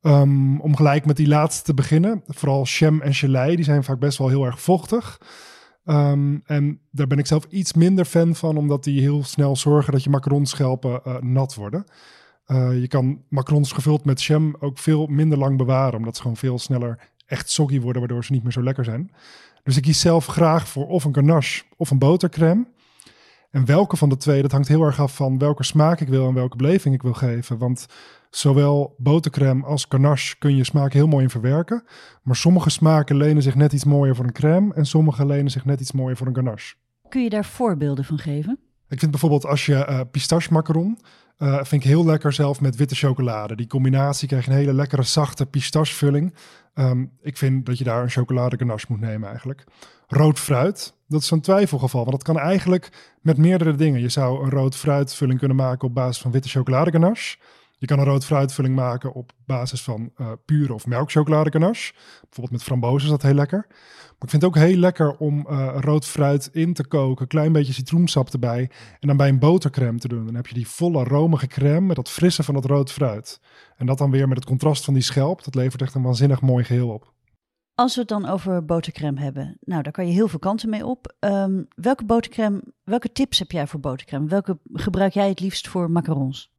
Um, om gelijk met die laatste te beginnen. Vooral jam en gelei, die zijn vaak best wel heel erg vochtig. Um, en daar ben ik zelf iets minder fan van, omdat die heel snel zorgen dat je macaronschelpen uh, nat worden. Uh, je kan macarons gevuld met jam ook veel minder lang bewaren, omdat ze gewoon veel sneller echt soggy worden, waardoor ze niet meer zo lekker zijn. Dus ik kies zelf graag voor of een ganache of een botercrème. En welke van de twee, dat hangt heel erg af van welke smaak ik wil en welke beleving ik wil geven. Want zowel botercrème als ganache kun je smaak heel mooi in verwerken. Maar sommige smaken lenen zich net iets mooier voor een crème en sommige lenen zich net iets mooier voor een ganache. Kun je daar voorbeelden van geven? Ik vind bijvoorbeeld als je uh, pistache macaron, uh, vind ik heel lekker zelf met witte chocolade. Die combinatie krijg je een hele lekkere zachte pistachevulling. Um, ik vind dat je daar een chocolade ganache moet nemen eigenlijk. Rood fruit, dat is een twijfelgeval, want dat kan eigenlijk met meerdere dingen. Je zou een rood fruitvulling kunnen maken op basis van witte chocolade ganache. Je kan een rood fruitvulling maken op basis van uh, pure of melkchocolade ganache. Bijvoorbeeld met frambozen is dat heel lekker. Maar ik vind het ook heel lekker om uh, rood fruit in te koken, klein beetje citroensap erbij en dan bij een botercrème te doen. Dan heb je die volle romige crème met dat frisse van het rood fruit. En dat dan weer met het contrast van die schelp, dat levert echt een waanzinnig mooi geheel op. Als we het dan over botercrème hebben, nou, daar kan je heel veel kanten mee op. Um, welke botercrème, welke tips heb jij voor botercrème? Welke gebruik jij het liefst voor macarons?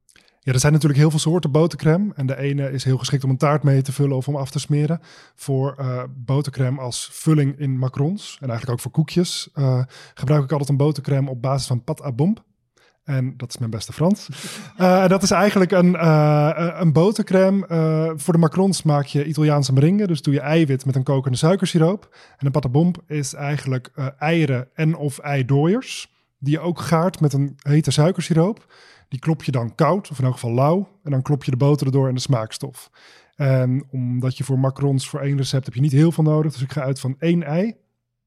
Ja, er zijn natuurlijk heel veel soorten botercrème. En de ene is heel geschikt om een taart mee te vullen of om af te smeren. Voor uh, botercrème als vulling in macarons en eigenlijk ook voor koekjes uh, gebruik ik altijd een botercrème op basis van pat à bombe. En dat is mijn beste Frans. Uh, dat is eigenlijk een, uh, een botercrème. Uh, voor de macarons maak je Italiaanse meringue. Dus doe je eiwit met een kokende suikersiroop. En een patabomb is eigenlijk eieren en of eidooiers. Die je ook gaart met een hete suikersiroop. Die klop je dan koud, of in elk geval lauw. En dan klop je de boter erdoor en de smaakstof. En omdat je voor macarons voor één recept heb je niet heel veel nodig. Dus ik ga uit van één ei.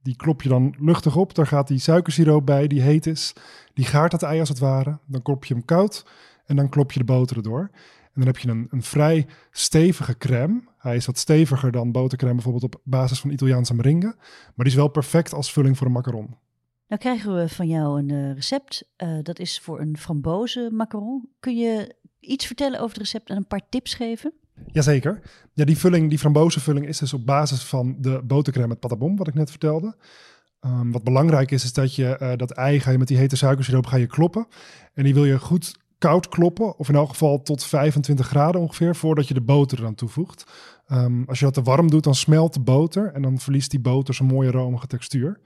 Die klop je dan luchtig op. Daar gaat die suikersiroop bij, die heet is. Die gaart het ei als het ware. Dan klop je hem koud en dan klop je de boter erdoor. En dan heb je een, een vrij stevige crème. Hij is wat steviger dan botercrème bijvoorbeeld op basis van Italiaanse meringue. Maar die is wel perfect als vulling voor een macaron. Nou krijgen we van jou een uh, recept. Uh, dat is voor een framboze macaron. Kun je iets vertellen over het recept en een paar tips geven? Jazeker. Ja, die vulling, die frambozenvulling is dus op basis van de botercrème met patabon, wat ik net vertelde. Um, wat belangrijk is, is dat je uh, dat ei ga je met die hete suikersiroop ga je kloppen. En die wil je goed koud kloppen, of in elk geval tot 25 graden ongeveer, voordat je de boter eraan toevoegt. Um, als je dat te warm doet, dan smelt de boter en dan verliest die boter zijn mooie romige textuur.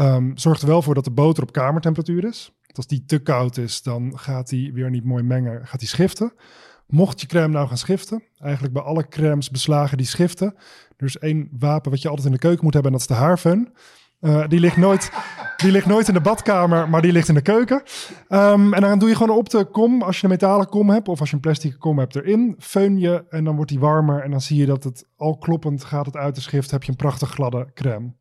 Um, zorg er wel voor dat de boter op kamertemperatuur is. Want als die te koud is, dan gaat die weer niet mooi mengen, gaat die schiften. Mocht je crème nou gaan schiften, eigenlijk bij alle crèmes beslagen die schiften. Er is één wapen wat je altijd in de keuken moet hebben en dat is de haarfeun. Uh, die, ligt nooit, die ligt nooit in de badkamer, maar die ligt in de keuken. Um, en dan doe je gewoon op de kom, als je een metalen kom hebt of als je een plastic kom hebt erin, feun je en dan wordt die warmer en dan zie je dat het al kloppend gaat het uit de schrift, heb je een prachtig gladde crème.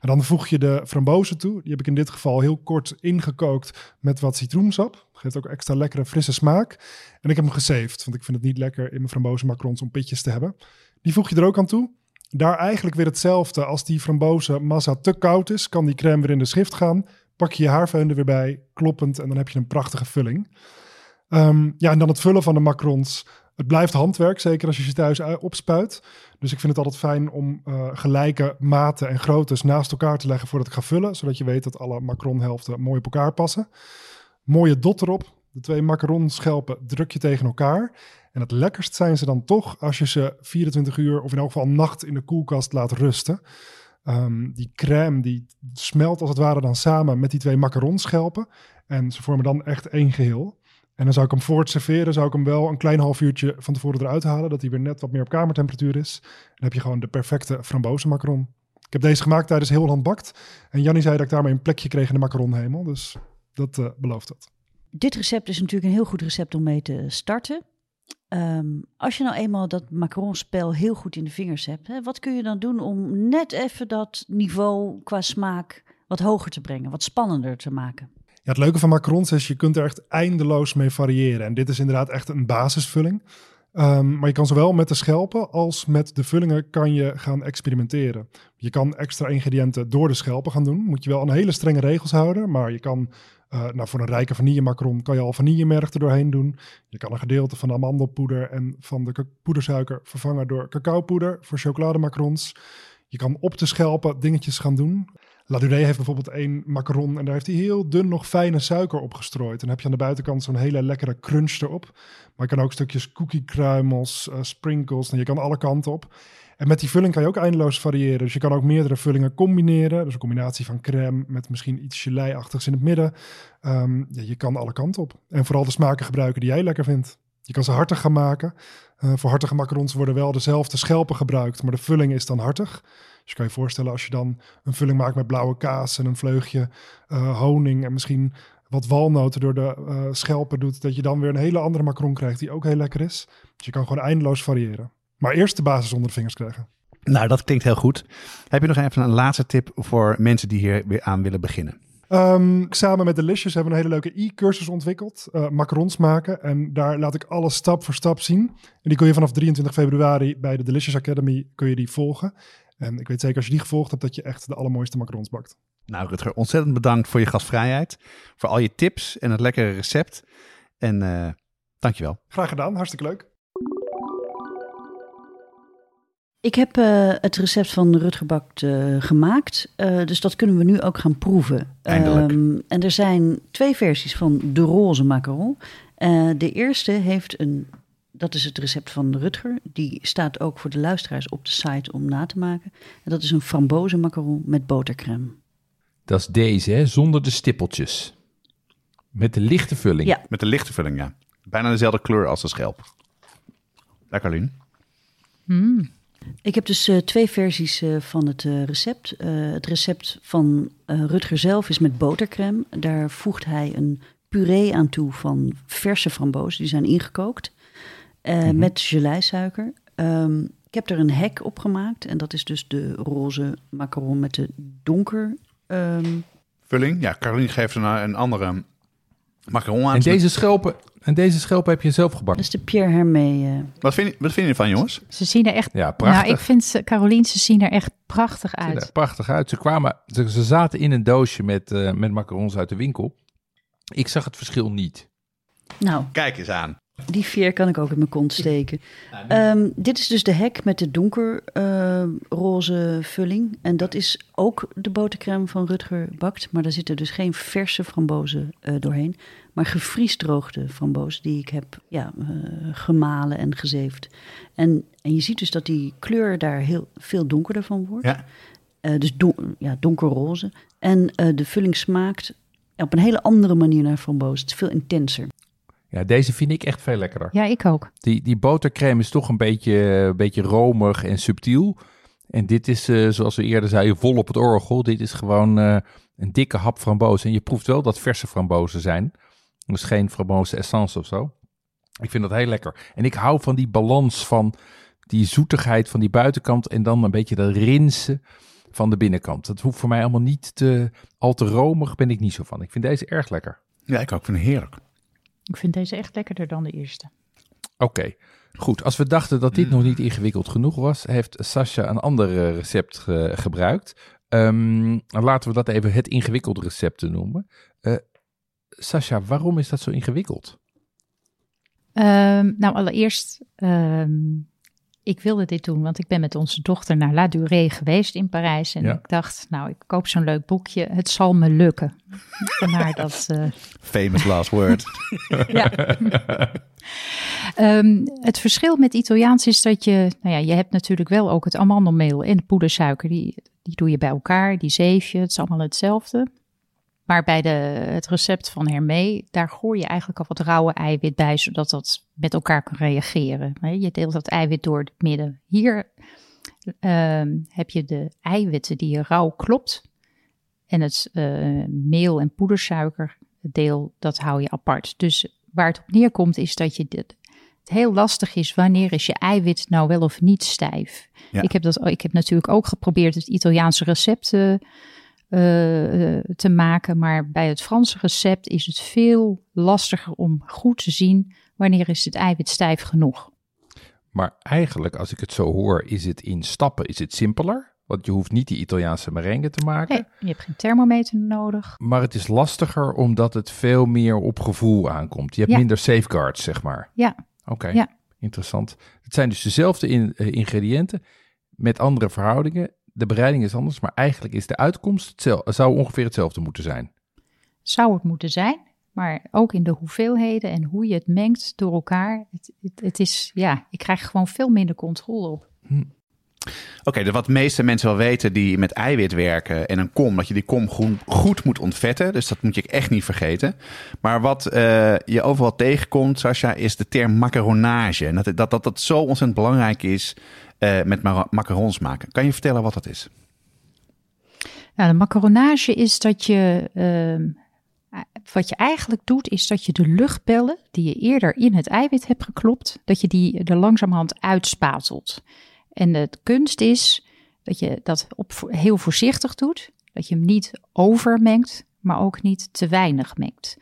En dan voeg je de frambozen toe. Die heb ik in dit geval heel kort ingekookt met wat citroensap. Geeft ook extra lekkere frisse smaak. En ik heb hem gesaved, want ik vind het niet lekker in mijn frambozenmacarons om pitjes te hebben. Die voeg je er ook aan toe. Daar eigenlijk weer hetzelfde. Als die frambozenmassa te koud is, kan die crème weer in de schrift gaan. Pak je je haarfeun er weer bij, kloppend, en dan heb je een prachtige vulling. Um, ja, en dan het vullen van de macarons. Het blijft handwerk, zeker als je ze thuis opspuit. Dus ik vind het altijd fijn om uh, gelijke maten en groottes naast elkaar te leggen voordat ik ga vullen. Zodat je weet dat alle macaronhelften mooi op elkaar passen. Mooie dot erop. De twee macaronschelpen druk je tegen elkaar. En het lekkerst zijn ze dan toch als je ze 24 uur of in elk geval nacht in de koelkast laat rusten. Um, die crème die smelt als het ware dan samen met die twee macaronschelpen. En ze vormen dan echt één geheel. En dan zou ik hem voor het serveren, zou ik hem wel een klein half uurtje van tevoren eruit halen. Dat hij weer net wat meer op kamertemperatuur is. Dan heb je gewoon de perfecte frambozenmacaron. Ik heb deze gemaakt tijdens heel land bakt. En Jannie zei dat ik daarmee een plekje kreeg in de macaronhemel. Dus dat uh, belooft dat. Dit recept is natuurlijk een heel goed recept om mee te starten. Um, als je nou eenmaal dat macaronspel heel goed in de vingers hebt, hè, wat kun je dan doen om net even dat niveau qua smaak wat hoger te brengen, wat spannender te maken? Het leuke van macarons is, je kunt er echt eindeloos mee variëren. En dit is inderdaad echt een basisvulling. Um, maar je kan zowel met de schelpen als met de vullingen kan je gaan experimenteren. Je kan extra ingrediënten door de schelpen gaan doen. Moet je wel aan hele strenge regels houden. Maar je kan, uh, nou voor een rijke vanillemacaron kan je al vanillemerg er doorheen doen. Je kan een gedeelte van de amandelpoeder en van de poedersuiker vervangen door cacaopoeder voor chocolademacarons. Je kan op de schelpen dingetjes gaan doen. La heeft bijvoorbeeld één macaron en daar heeft hij heel dun nog fijne suiker op gestrooid. En dan heb je aan de buitenkant zo'n hele lekkere crunch erop. Maar je kan ook stukjes cookie-kruimels, uh, sprinkles, en je kan alle kanten op. En met die vulling kan je ook eindeloos variëren. Dus je kan ook meerdere vullingen combineren. Dus een combinatie van crème met misschien iets gelei-achtigs in het midden. Um, ja, je kan alle kanten op. En vooral de smaken gebruiken die jij lekker vindt. Je kan ze hartig gaan maken. Uh, voor hartige macarons worden wel dezelfde schelpen gebruikt, maar de vulling is dan hartig. Dus je kan je voorstellen als je dan een vulling maakt met blauwe kaas en een vleugje uh, honing en misschien wat walnoten door de uh, schelpen doet, dat je dan weer een hele andere macaron krijgt die ook heel lekker is. Dus je kan gewoon eindeloos variëren. Maar eerst de basis onder de vingers krijgen. Nou, dat klinkt heel goed. Heb je nog even een laatste tip voor mensen die hier weer aan willen beginnen? Um, samen met Delicious hebben we een hele leuke e-cursus ontwikkeld. Uh, macarons maken. En daar laat ik alles stap voor stap zien. En die kun je vanaf 23 februari bij de Delicious Academy kun je die volgen. En ik weet zeker als je die gevolgd hebt dat je echt de allermooiste macarons bakt. Nou Rutger, ontzettend bedankt voor je gastvrijheid. Voor al je tips en het lekkere recept. En uh, dankjewel. Graag gedaan, hartstikke leuk. Ik heb uh, het recept van Rutger Bakt uh, gemaakt, uh, dus dat kunnen we nu ook gaan proeven. Eindelijk. Um, en er zijn twee versies van de roze macaron. de eerste heeft een, dat is het recept van Rutger. Die staat ook voor de luisteraars op de site om na te maken. En dat is een frambozen macaron met botercrème. Dat is deze, hè? zonder de stippeltjes. Met de lichte vulling. Ja. Met de lichte vulling, ja. Bijna dezelfde kleur als de schelp. Lekker, Lien. Mm. Ik heb dus uh, twee versies uh, van het uh, recept. het recept van Rutger zelf is met botercrème. Daar voegt hij een puree aan toe van verse frambozen. Die zijn ingekookt. Mm -hmm. Met geleisuiker. Um, ik heb er een hek op gemaakt. En dat is dus de roze macaron met de donker... Um... Vulling? Ja, Caroline geeft een, een andere macaron aan. En deze schelpen, en deze schelpen heb je zelf gebakken? Dat is de Pierre Hermé. Uh... Wat, vind je, wat vind je ervan, jongens? Ze zien er echt... Ja, prachtig. Nou, ik vind ze, Caroline, ze zien er echt prachtig uit. Ze zien er prachtig uit. Ze, kwamen, ze, ze zaten in een doosje met, uh, met macarons uit de winkel. Ik zag het verschil niet. Nou. Kijk eens aan. Die veer kan ik ook in mijn kont steken. Um, dit is dus de hek met de donkerroze uh, vulling. En dat is ook de botercrème van Rutger Bakt. Maar daar zitten dus geen verse frambozen uh, doorheen. Maar gevriesdroogde frambozen die ik heb ja, uh, gemalen en gezeefd. En, en je ziet dus dat die kleur daar heel veel donkerder van wordt. Ja. dus don ja, donkerroze. En de vulling smaakt op een hele andere manier naar frambozen. Het is veel intenser. Ja, deze vind ik echt veel lekkerder. Ja, ik ook. Die, die botercrème is toch een beetje, een beetje romig en subtiel. En dit is, uh, zoals we eerder zeiden, vol op het orgel. Dit is gewoon uh, een dikke hap frambozen. En je proeft wel dat verse frambozen zijn. Dus geen frambozen essence of zo. Ik vind dat heel lekker. En ik hou van die balans van die zoetigheid van die buitenkant en dan een beetje dat rinsen van de binnenkant. Dat hoeft voor mij allemaal niet te, al te romig, ben ik niet zo van. Ik vind deze erg lekker. Ja, ik ook. vind het heerlijk. Ik vind deze echt lekkerder dan de eerste. Oké, okay. goed. Als we dachten dat dit mm. nog niet ingewikkeld genoeg was, heeft Sascha een ander recept ge gebruikt. Um, laten we dat even het ingewikkelde recept noemen. Uh, Sascha, waarom is dat zo ingewikkeld? Um, nou, allereerst, um, ik wilde dit doen, want ik ben met onze dochter naar La Durée geweest in Parijs. En Ja. ik dacht, nou, ik koop zo'n leuk boekje. Het zal me lukken. Vandaar dat... eh, Famous last word. ja. Ehm, het verschil met Italiaans is dat je, nou ja, je hebt natuurlijk wel ook het amandelmeel en de poedersuiker. Die, die doe je bij elkaar, die zeef je, het is allemaal hetzelfde. Maar bij de, het recept van Hermé, daar gooi je eigenlijk al wat rauwe eiwit bij, zodat dat met elkaar kan reageren. Je deelt dat eiwit door het midden. Hier ehm, heb je de eiwitten die je rauw klopt. En het eh, meel en poedersuiker deel, dat hou je apart. Dus waar het op neerkomt is dat je dit, het heel lastig is wanneer is je eiwit nou wel of niet stijf. Ja. Ik, heb dat, ik heb natuurlijk ook geprobeerd het Italiaanse recept eh, te maken. Maar bij het Franse recept is het veel lastiger om goed te zien wanneer is het eiwit stijf genoeg. Maar eigenlijk, als ik het zo hoor, is het in stappen is het simpeler. Want je hoeft niet die Italiaanse merengue te maken. Nee, je hebt geen thermometer nodig. Maar het is lastiger omdat het veel meer op gevoel aankomt. Je hebt Ja. minder safeguards, zeg maar. Ja, Oké, Ja. interessant. Het zijn dus dezelfde in- eh, ingrediënten met andere verhoudingen. De bereiding is anders, maar eigenlijk is de uitkomst hetzelfde, zou ongeveer hetzelfde moeten zijn. zou het moeten zijn. Maar ook in de hoeveelheden en hoe je het mengt door elkaar. Het, het, het is, ja, ik krijg gewoon veel minder controle op. Oké, dus wat de meeste mensen wel weten die met eiwit werken en een kom, dat je die kom groen- goed moet ontvetten. Dus dat moet je echt niet vergeten. Maar wat eh, je overal tegenkomt, Sascha, is de term macaronage. En dat dat, dat, dat zo ontzettend belangrijk is eh, met ma- macarons maken. Kan je vertellen wat dat is? Nou, de macaronage is dat je, ehm, wat je eigenlijk doet, is dat je de luchtbellen die je eerder in het eiwit hebt geklopt, dat je die er langzamerhand uitspatelt. En de kunst is dat je dat op, heel voorzichtig doet, dat je hem niet overmengt, maar ook niet te weinig mengt.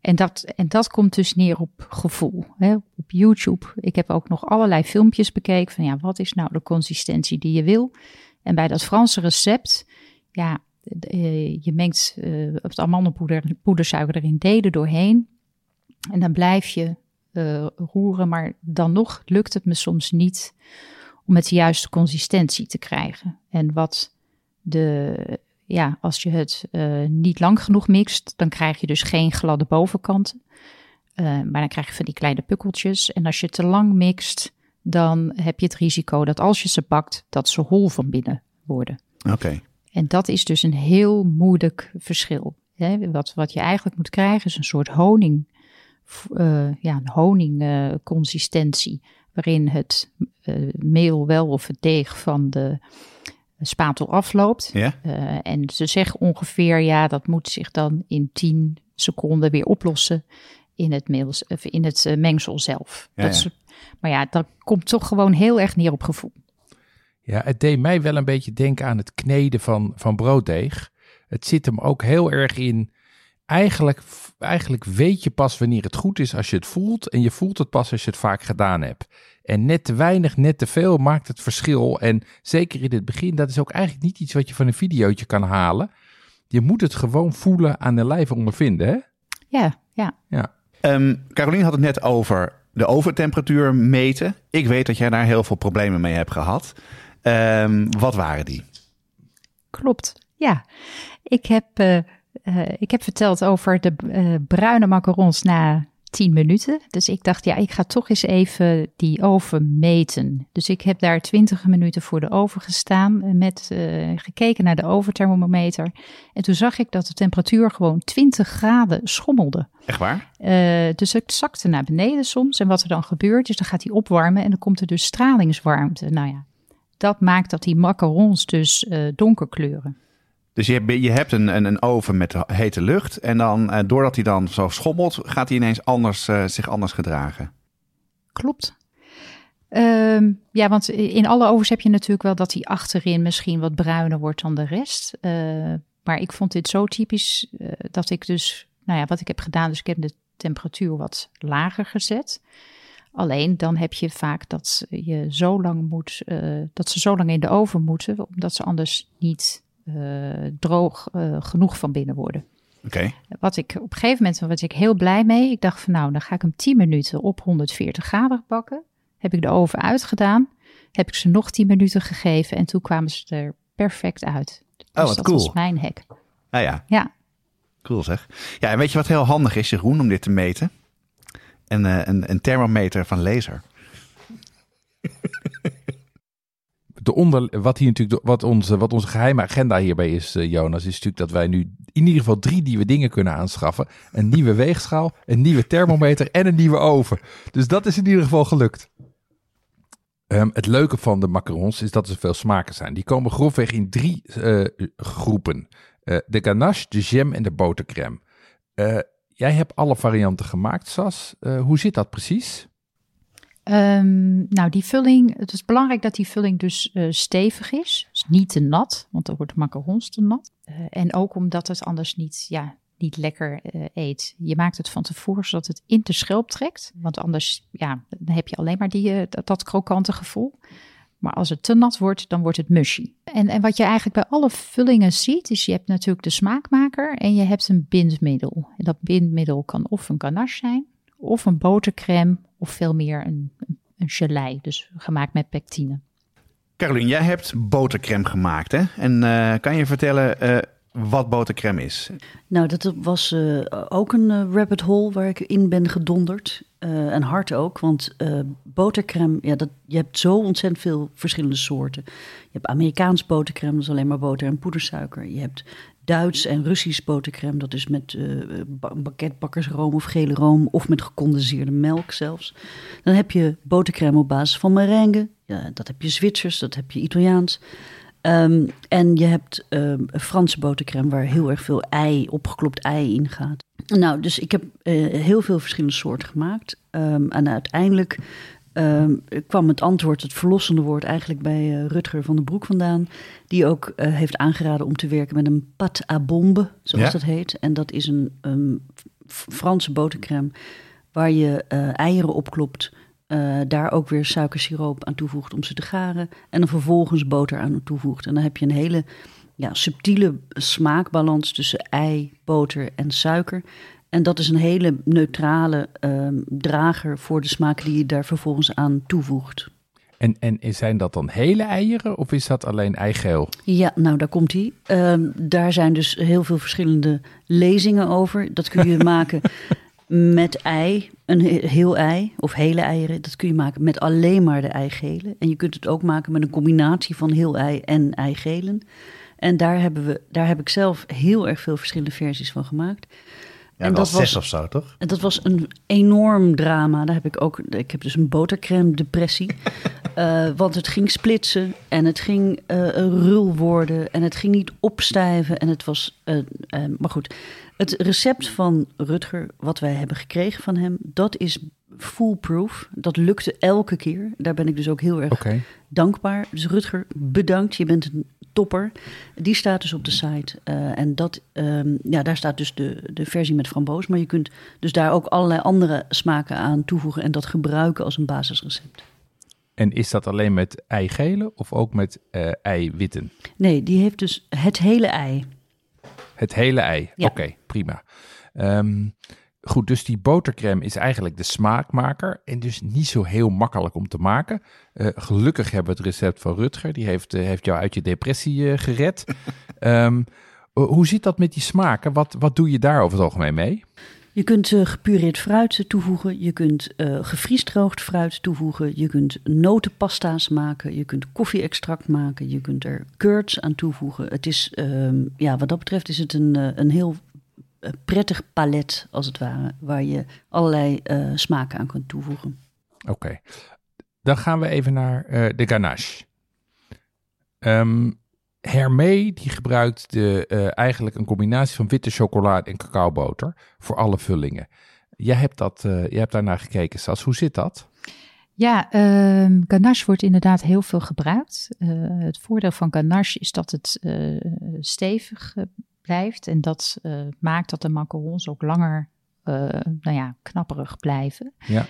En dat, en dat komt dus neer op gevoel. Hè? Op YouTube, ik heb ook nog allerlei filmpjes bekeken van ja, wat is nou de consistentie die je wil? En bij dat Franse recept, ja, eh, je mengt eh, het amandelpoeder, poedersuiker erin deden doorheen. En dan blijf je eh, roeren, maar dan nog lukt het me soms niet om het de juiste consistentie te krijgen. En wat de, ja, als je het eh, niet lang genoeg mixt, dan krijg je dus geen gladde bovenkanten. Eh, maar dan krijg je van die kleine pukkeltjes. En als je te lang mixt, dan heb je het risico dat als je ze bakt, dat ze hol van binnen worden. Oké. En dat is dus een heel moeilijk verschil. Hè? Wat, wat je eigenlijk moet krijgen is een soort honing, eh, ja, een honingconsistentie, waarin het meel wel of het deeg van de spatel afloopt. Ja? Eh, en ze zeggen ongeveer, ja, dat moet zich dan in 10 seconden weer oplossen in het, of in het eh, mengsel zelf. Ja, dat ja. Is, maar ja, dat komt toch gewoon heel erg neer op gevoel. Ja, het deed mij wel een beetje denken aan het kneden van, van brooddeeg. Het zit hem ook heel erg in. Eigenlijk, eigenlijk weet je pas wanneer het goed is als je het voelt. En je voelt het pas als je het vaak gedaan hebt. En net te weinig, net te veel maakt het verschil. En zeker in het begin, dat is ook eigenlijk niet iets wat je van een videootje kan halen. Je moet het gewoon voelen aan de lijf ondervinden. Hè? Ja, ja. Ja. Ehm Caroline had het net over de oventemperatuur meten. Ik weet dat jij daar heel veel problemen mee hebt gehad. Ehm, wat waren die? Klopt, ja. Ik heb, eh, eh, ik heb verteld over de eh, bruine macarons na 10 minuten. Dus ik dacht, ja, ik ga toch eens even die oven meten. Dus ik heb daar 20 minuten voor de oven gestaan. en Met, eh, gekeken naar de oventhermometer. En toen zag ik dat de temperatuur gewoon 20 graden schommelde. Echt waar? Eh, dus het zakte naar beneden soms. En wat er dan gebeurt, is dan gaat hij opwarmen en dan komt er dus stralingswarmte. Nou ja, dat maakt dat die macarons dus eh, donker kleuren. Dus je, hebt- je hebt een, een, een oven met hete lucht. En dan, eh, doordat hij dan zo schommelt, gaat hij ineens anders, eh, zich anders gedragen. Klopt. Ehm, ja, want in alle ovens heb je natuurlijk wel dat die achterin misschien wat bruiner wordt dan de rest. Eh, maar ik vond dit zo typisch dat ik dus, nou ja, wat ik heb gedaan, dus ik heb de temperatuur wat lager gezet. Alleen dan heb je vaak dat je zo lang moet, dat ze zo lang in de oven moeten, omdat ze anders niet droog eh, genoeg van binnen worden. Oké. Wat ik op een gegeven moment was ik heel blij mee. Ik dacht van nou, dan ga ik hem 10 minuten op 140 graden bakken. Heb ik de oven uitgedaan. Heb ik ze nog 10 minuten gegeven en toen kwamen ze er perfect uit. Dus Oh, wat dat cool. was mijn hack. Nou ja, Ja, cool zeg. Ja, en weet je wat heel handig is, Jeroen, om dit te meten? Een, eh, een, een thermometer van laser. De onder, wat, hier natuurlijk, wat, onze, wat onze geheime agenda hierbij is, eh, Jonas, is natuurlijk dat wij nu in ieder geval drie nieuwe dingen kunnen aanschaffen. Een nieuwe weegschaal, een nieuwe thermometer en een nieuwe oven. Dus dat is in ieder geval gelukt. Ehm, het leuke van de macarons is dat er veel smaken zijn. Die komen grofweg in drie eh, groepen. Eh, de ganache, de jam en de botercrème. Jij hebt alle varianten gemaakt, Sas. Hoe zit dat precies? Ehm, nou die vulling, het is belangrijk dat die vulling dus eh, stevig is. Dus niet te nat, want dan wordt de macarons te nat. Uh, en ook omdat het anders niet, ja, niet lekker uh, eet. Je maakt het van tevoren zodat het in de schelp trekt. Want anders ja, dan heb je alleen maar die, dat, dat krokante gevoel. Maar als het te nat wordt, dan wordt het mushy. En, en wat je eigenlijk bij alle vullingen ziet, is je hebt natuurlijk de smaakmaker en je hebt een bindmiddel. En dat bindmiddel kan of een ganache zijn, of een botercrème, of veel meer een, een gelei, dus gemaakt met pectine. Caroline, jij hebt botercrème gemaakt, hè? En uh, kan je vertellen uh, wat botercrème is? Nou, dat was uh, ook een rabbit hole waar ik in ben gedonderd. Uh, en hard ook, want uh, botercrème, ja, dat, je hebt zo ontzettend veel verschillende soorten. Je hebt Amerikaans botercrème, dat is alleen maar boter en poedersuiker. Je hebt Duits en Russisch botercrème, dat is met uh, banketbakkersroom of gele room of met gecondenseerde melk zelfs. Dan heb je botercrème op basis van merengue, ja, dat heb je Zwitsers, dat heb je Italiaans. Um, en je hebt um, Franse botercrème waar heel erg veel ei, opgeklopt ei in gaat. Nou, dus ik heb uh, heel veel verschillende soorten gemaakt. Um, en uiteindelijk kwam het antwoord, het verlossende woord, eigenlijk bij uh, Rutger van den Broek vandaan. Die ook uh, heeft aangeraden om te werken met een pâte à bombe, zoals ja. dat heet. En dat is een, Franse botercrème waar je eieren opklopt. Uh, daar ook weer suikersiroop aan toevoegt om ze te garen. En dan vervolgens boter aan toevoegt. En dan heb je een hele ja, subtiele smaakbalans tussen ei, boter en suiker. En dat is een hele neutrale uh, drager voor de smaak die je daar vervolgens aan toevoegt. En, en zijn dat dan hele eieren of is dat alleen eigeel? Ja, nou daar komt hij. Uh, daar zijn dus heel veel verschillende lezingen over. Dat kun je maken met ei, een heel ei of hele eieren. Dat kun je maken met alleen maar de eigelen. En je kunt het ook maken met een combinatie van heel ei en eigelen. En daar, hebben we, daar heb ik zelf heel erg veel verschillende versies van gemaakt. Ja, en dat zes was, of zo, toch? En dat was een enorm drama. Daar heb ik ook. Ik heb dus een botercrème depressie. uh, want het ging splitsen en het ging uh, rul worden en het ging niet opstijven. En het was. Uh, maar goed, het recept van Rutger, wat wij hebben gekregen van hem, dat is foolproof. Dat lukte elke keer. Daar ben ik dus ook heel erg okay. dankbaar. Dus Rutger, bedankt. Je bent een topper. Die staat dus op de site. Uh, en dat, um, ja, daar staat dus de, de versie met framboos. Maar je kunt dus daar ook allerlei andere smaken aan toevoegen en dat gebruiken als een basisrecept. En is dat alleen met eigelen of ook met uh, eiwitten? Nee, die heeft dus het hele ei. Het hele ei, ja. oké, okay, prima. Um, Goed, dus die botercrème is eigenlijk de smaakmaker en dus niet zo heel makkelijk om te maken. Uh, gelukkig hebben we het recept van Rutger, die heeft, uh, heeft jou uit je depressie uh, gered. um, hoe zit dat met die smaken? Wat, wat doe je daar over het algemeen mee? Je kunt uh, gepureerd fruit toevoegen, je kunt uh, gevriesdroogd fruit toevoegen, je kunt notenpasta's maken, je kunt koffie-extract maken, je kunt er curds aan toevoegen. Het is, uh, ja, wat dat betreft is het een, een heel prettig palet, als het ware, waar je allerlei uh, smaken aan kunt toevoegen. Oké, okay. dan gaan we even naar uh, de ganache. Um, Hermé die gebruikt de, uh, eigenlijk een combinatie van witte chocolade en cacaoboter voor alle vullingen. Jij hebt, dat, jij hebt daarnaar gekeken, Sas. Hoe zit dat? Ja, uh, ganache wordt inderdaad heel veel gebruikt. het voordeel van ganache is dat het stevig blijft. En dat uh, maakt dat de macarons ook langer uh, nou ja, knapperig blijven. Ja.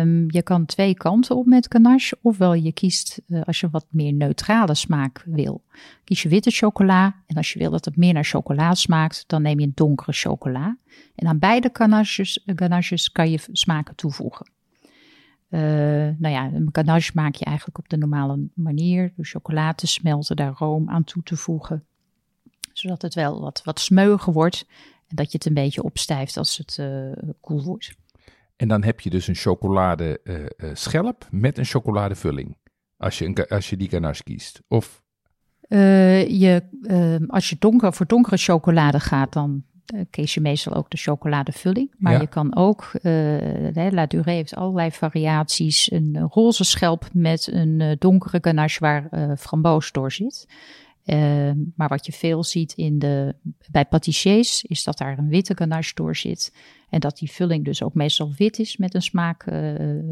Um, je kan twee kanten op met ganache. Ofwel je kiest, uh, als je wat meer neutrale smaak wil, kies je witte chocola. En als je wil dat het meer naar chocola smaakt, dan neem je een donkere chocola. En aan beide ganaches, ganaches kan je smaken toevoegen. Uh, nou ja, een ganache maak je eigenlijk op de normale manier. Door chocola te smelten, daar room aan toe te voegen zodat het wel wat, wat smeuiger wordt. En dat je het een beetje opstijft als het uh, koel wordt. En dan heb je dus een chocolade uh, uh, schelp met een chocoladevulling. Als je, een, als je die ganache kiest. Of... je, ehm, als je donker, voor donkere chocolade gaat, dan kies je meestal ook de chocoladevulling. Maar ja. je kan ook, La Durée heeft allerlei variaties. Een roze schelp met een donkere ganache waar framboos door zit. Uh, maar wat je veel ziet in de, bij patissiers is dat daar een witte ganache door zit. En dat die vulling dus ook meestal wit is met een smaak uh,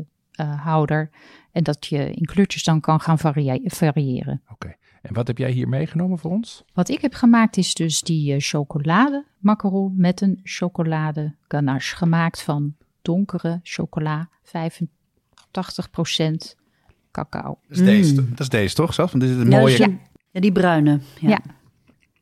houder. En dat je in kleurtjes dan kan gaan varie- variëren. Oké. En wat heb jij hier meegenomen voor ons? Wat ik heb gemaakt is dus die eh, chocolade macaron met een chocolade ganache. Gemaakt van donkere chocola, 85% cacao. Dat is, deze, dat is deze toch? Zelf? Want dit is een Ja, mooie... die- ja, die bruine. Ja. Ja.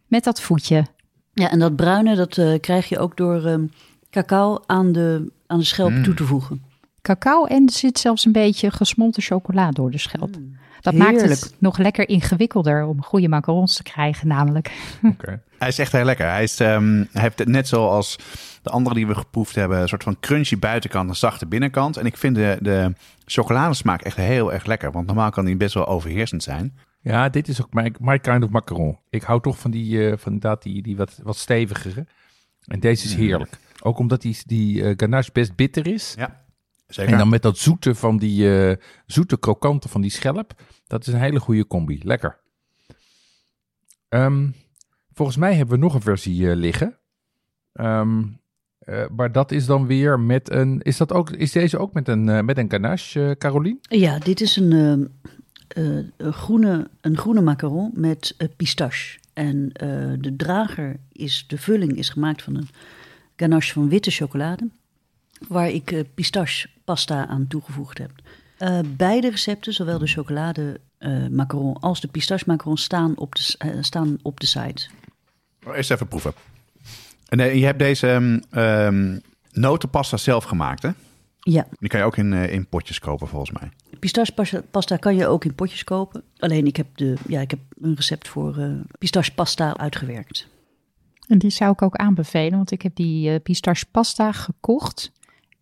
Met dat voetje. Ja, en dat bruine dat eh, krijg je ook door ehm, cacao aan de, aan de schelp Mm. toe te voegen. Cacao en er zit zelfs een beetje gesmolten chocola door de schelp. Dat maakt Mm. Het nog lekker ingewikkelder om goede macarons te krijgen namelijk. Oké. Hij is echt heel lekker. Hij, is, ehm, hij heeft het net zoals de andere die we geproefd hebben, een soort van crunchy buitenkant en zachte binnenkant. En ik vind de, de chocoladesmaak echt heel erg lekker. Want normaal kan die best wel overheersend zijn. Ja, dit is ook my, my kind of macaron. Ik hou toch van die, eh, van inderdaad die, die wat, wat stevigere. En deze is heerlijk. Ook omdat die, die eh, ganache best bitter is. Ja, zeker. En dan met dat zoete van die eh, zoete krokante van die schelp. Dat is een hele goede combi. Lekker. Ehm, volgens mij hebben we nog een versie eh, liggen. Ehm, eh, maar dat is dan weer met een. Is, dat ook, is deze ook met een, met een ganache, Carolien? Ja, dit is een, eh, een, groene, een groene macaron met eh, pistache. En eh, de drager is, de vulling is gemaakt van een ganache van witte chocolade. Waar ik pistache pasta aan toegevoegd heb. Beide recepten, zowel de chocolade macaron als de pistache macaron, staan op de, staan op de site. Eerst even proeven. En je hebt deze ehm, notenpasta zelf gemaakt, hè? Ja, Die kan je ook in, eh, in potjes kopen, volgens mij. pistache pasta, pasta kan je ook in potjes kopen. Alleen ik heb, de, ja, ik heb een recept voor eh pistache pasta uitgewerkt. En die zou ik ook aanbevelen, want ik heb die eh, pistache pasta gekocht.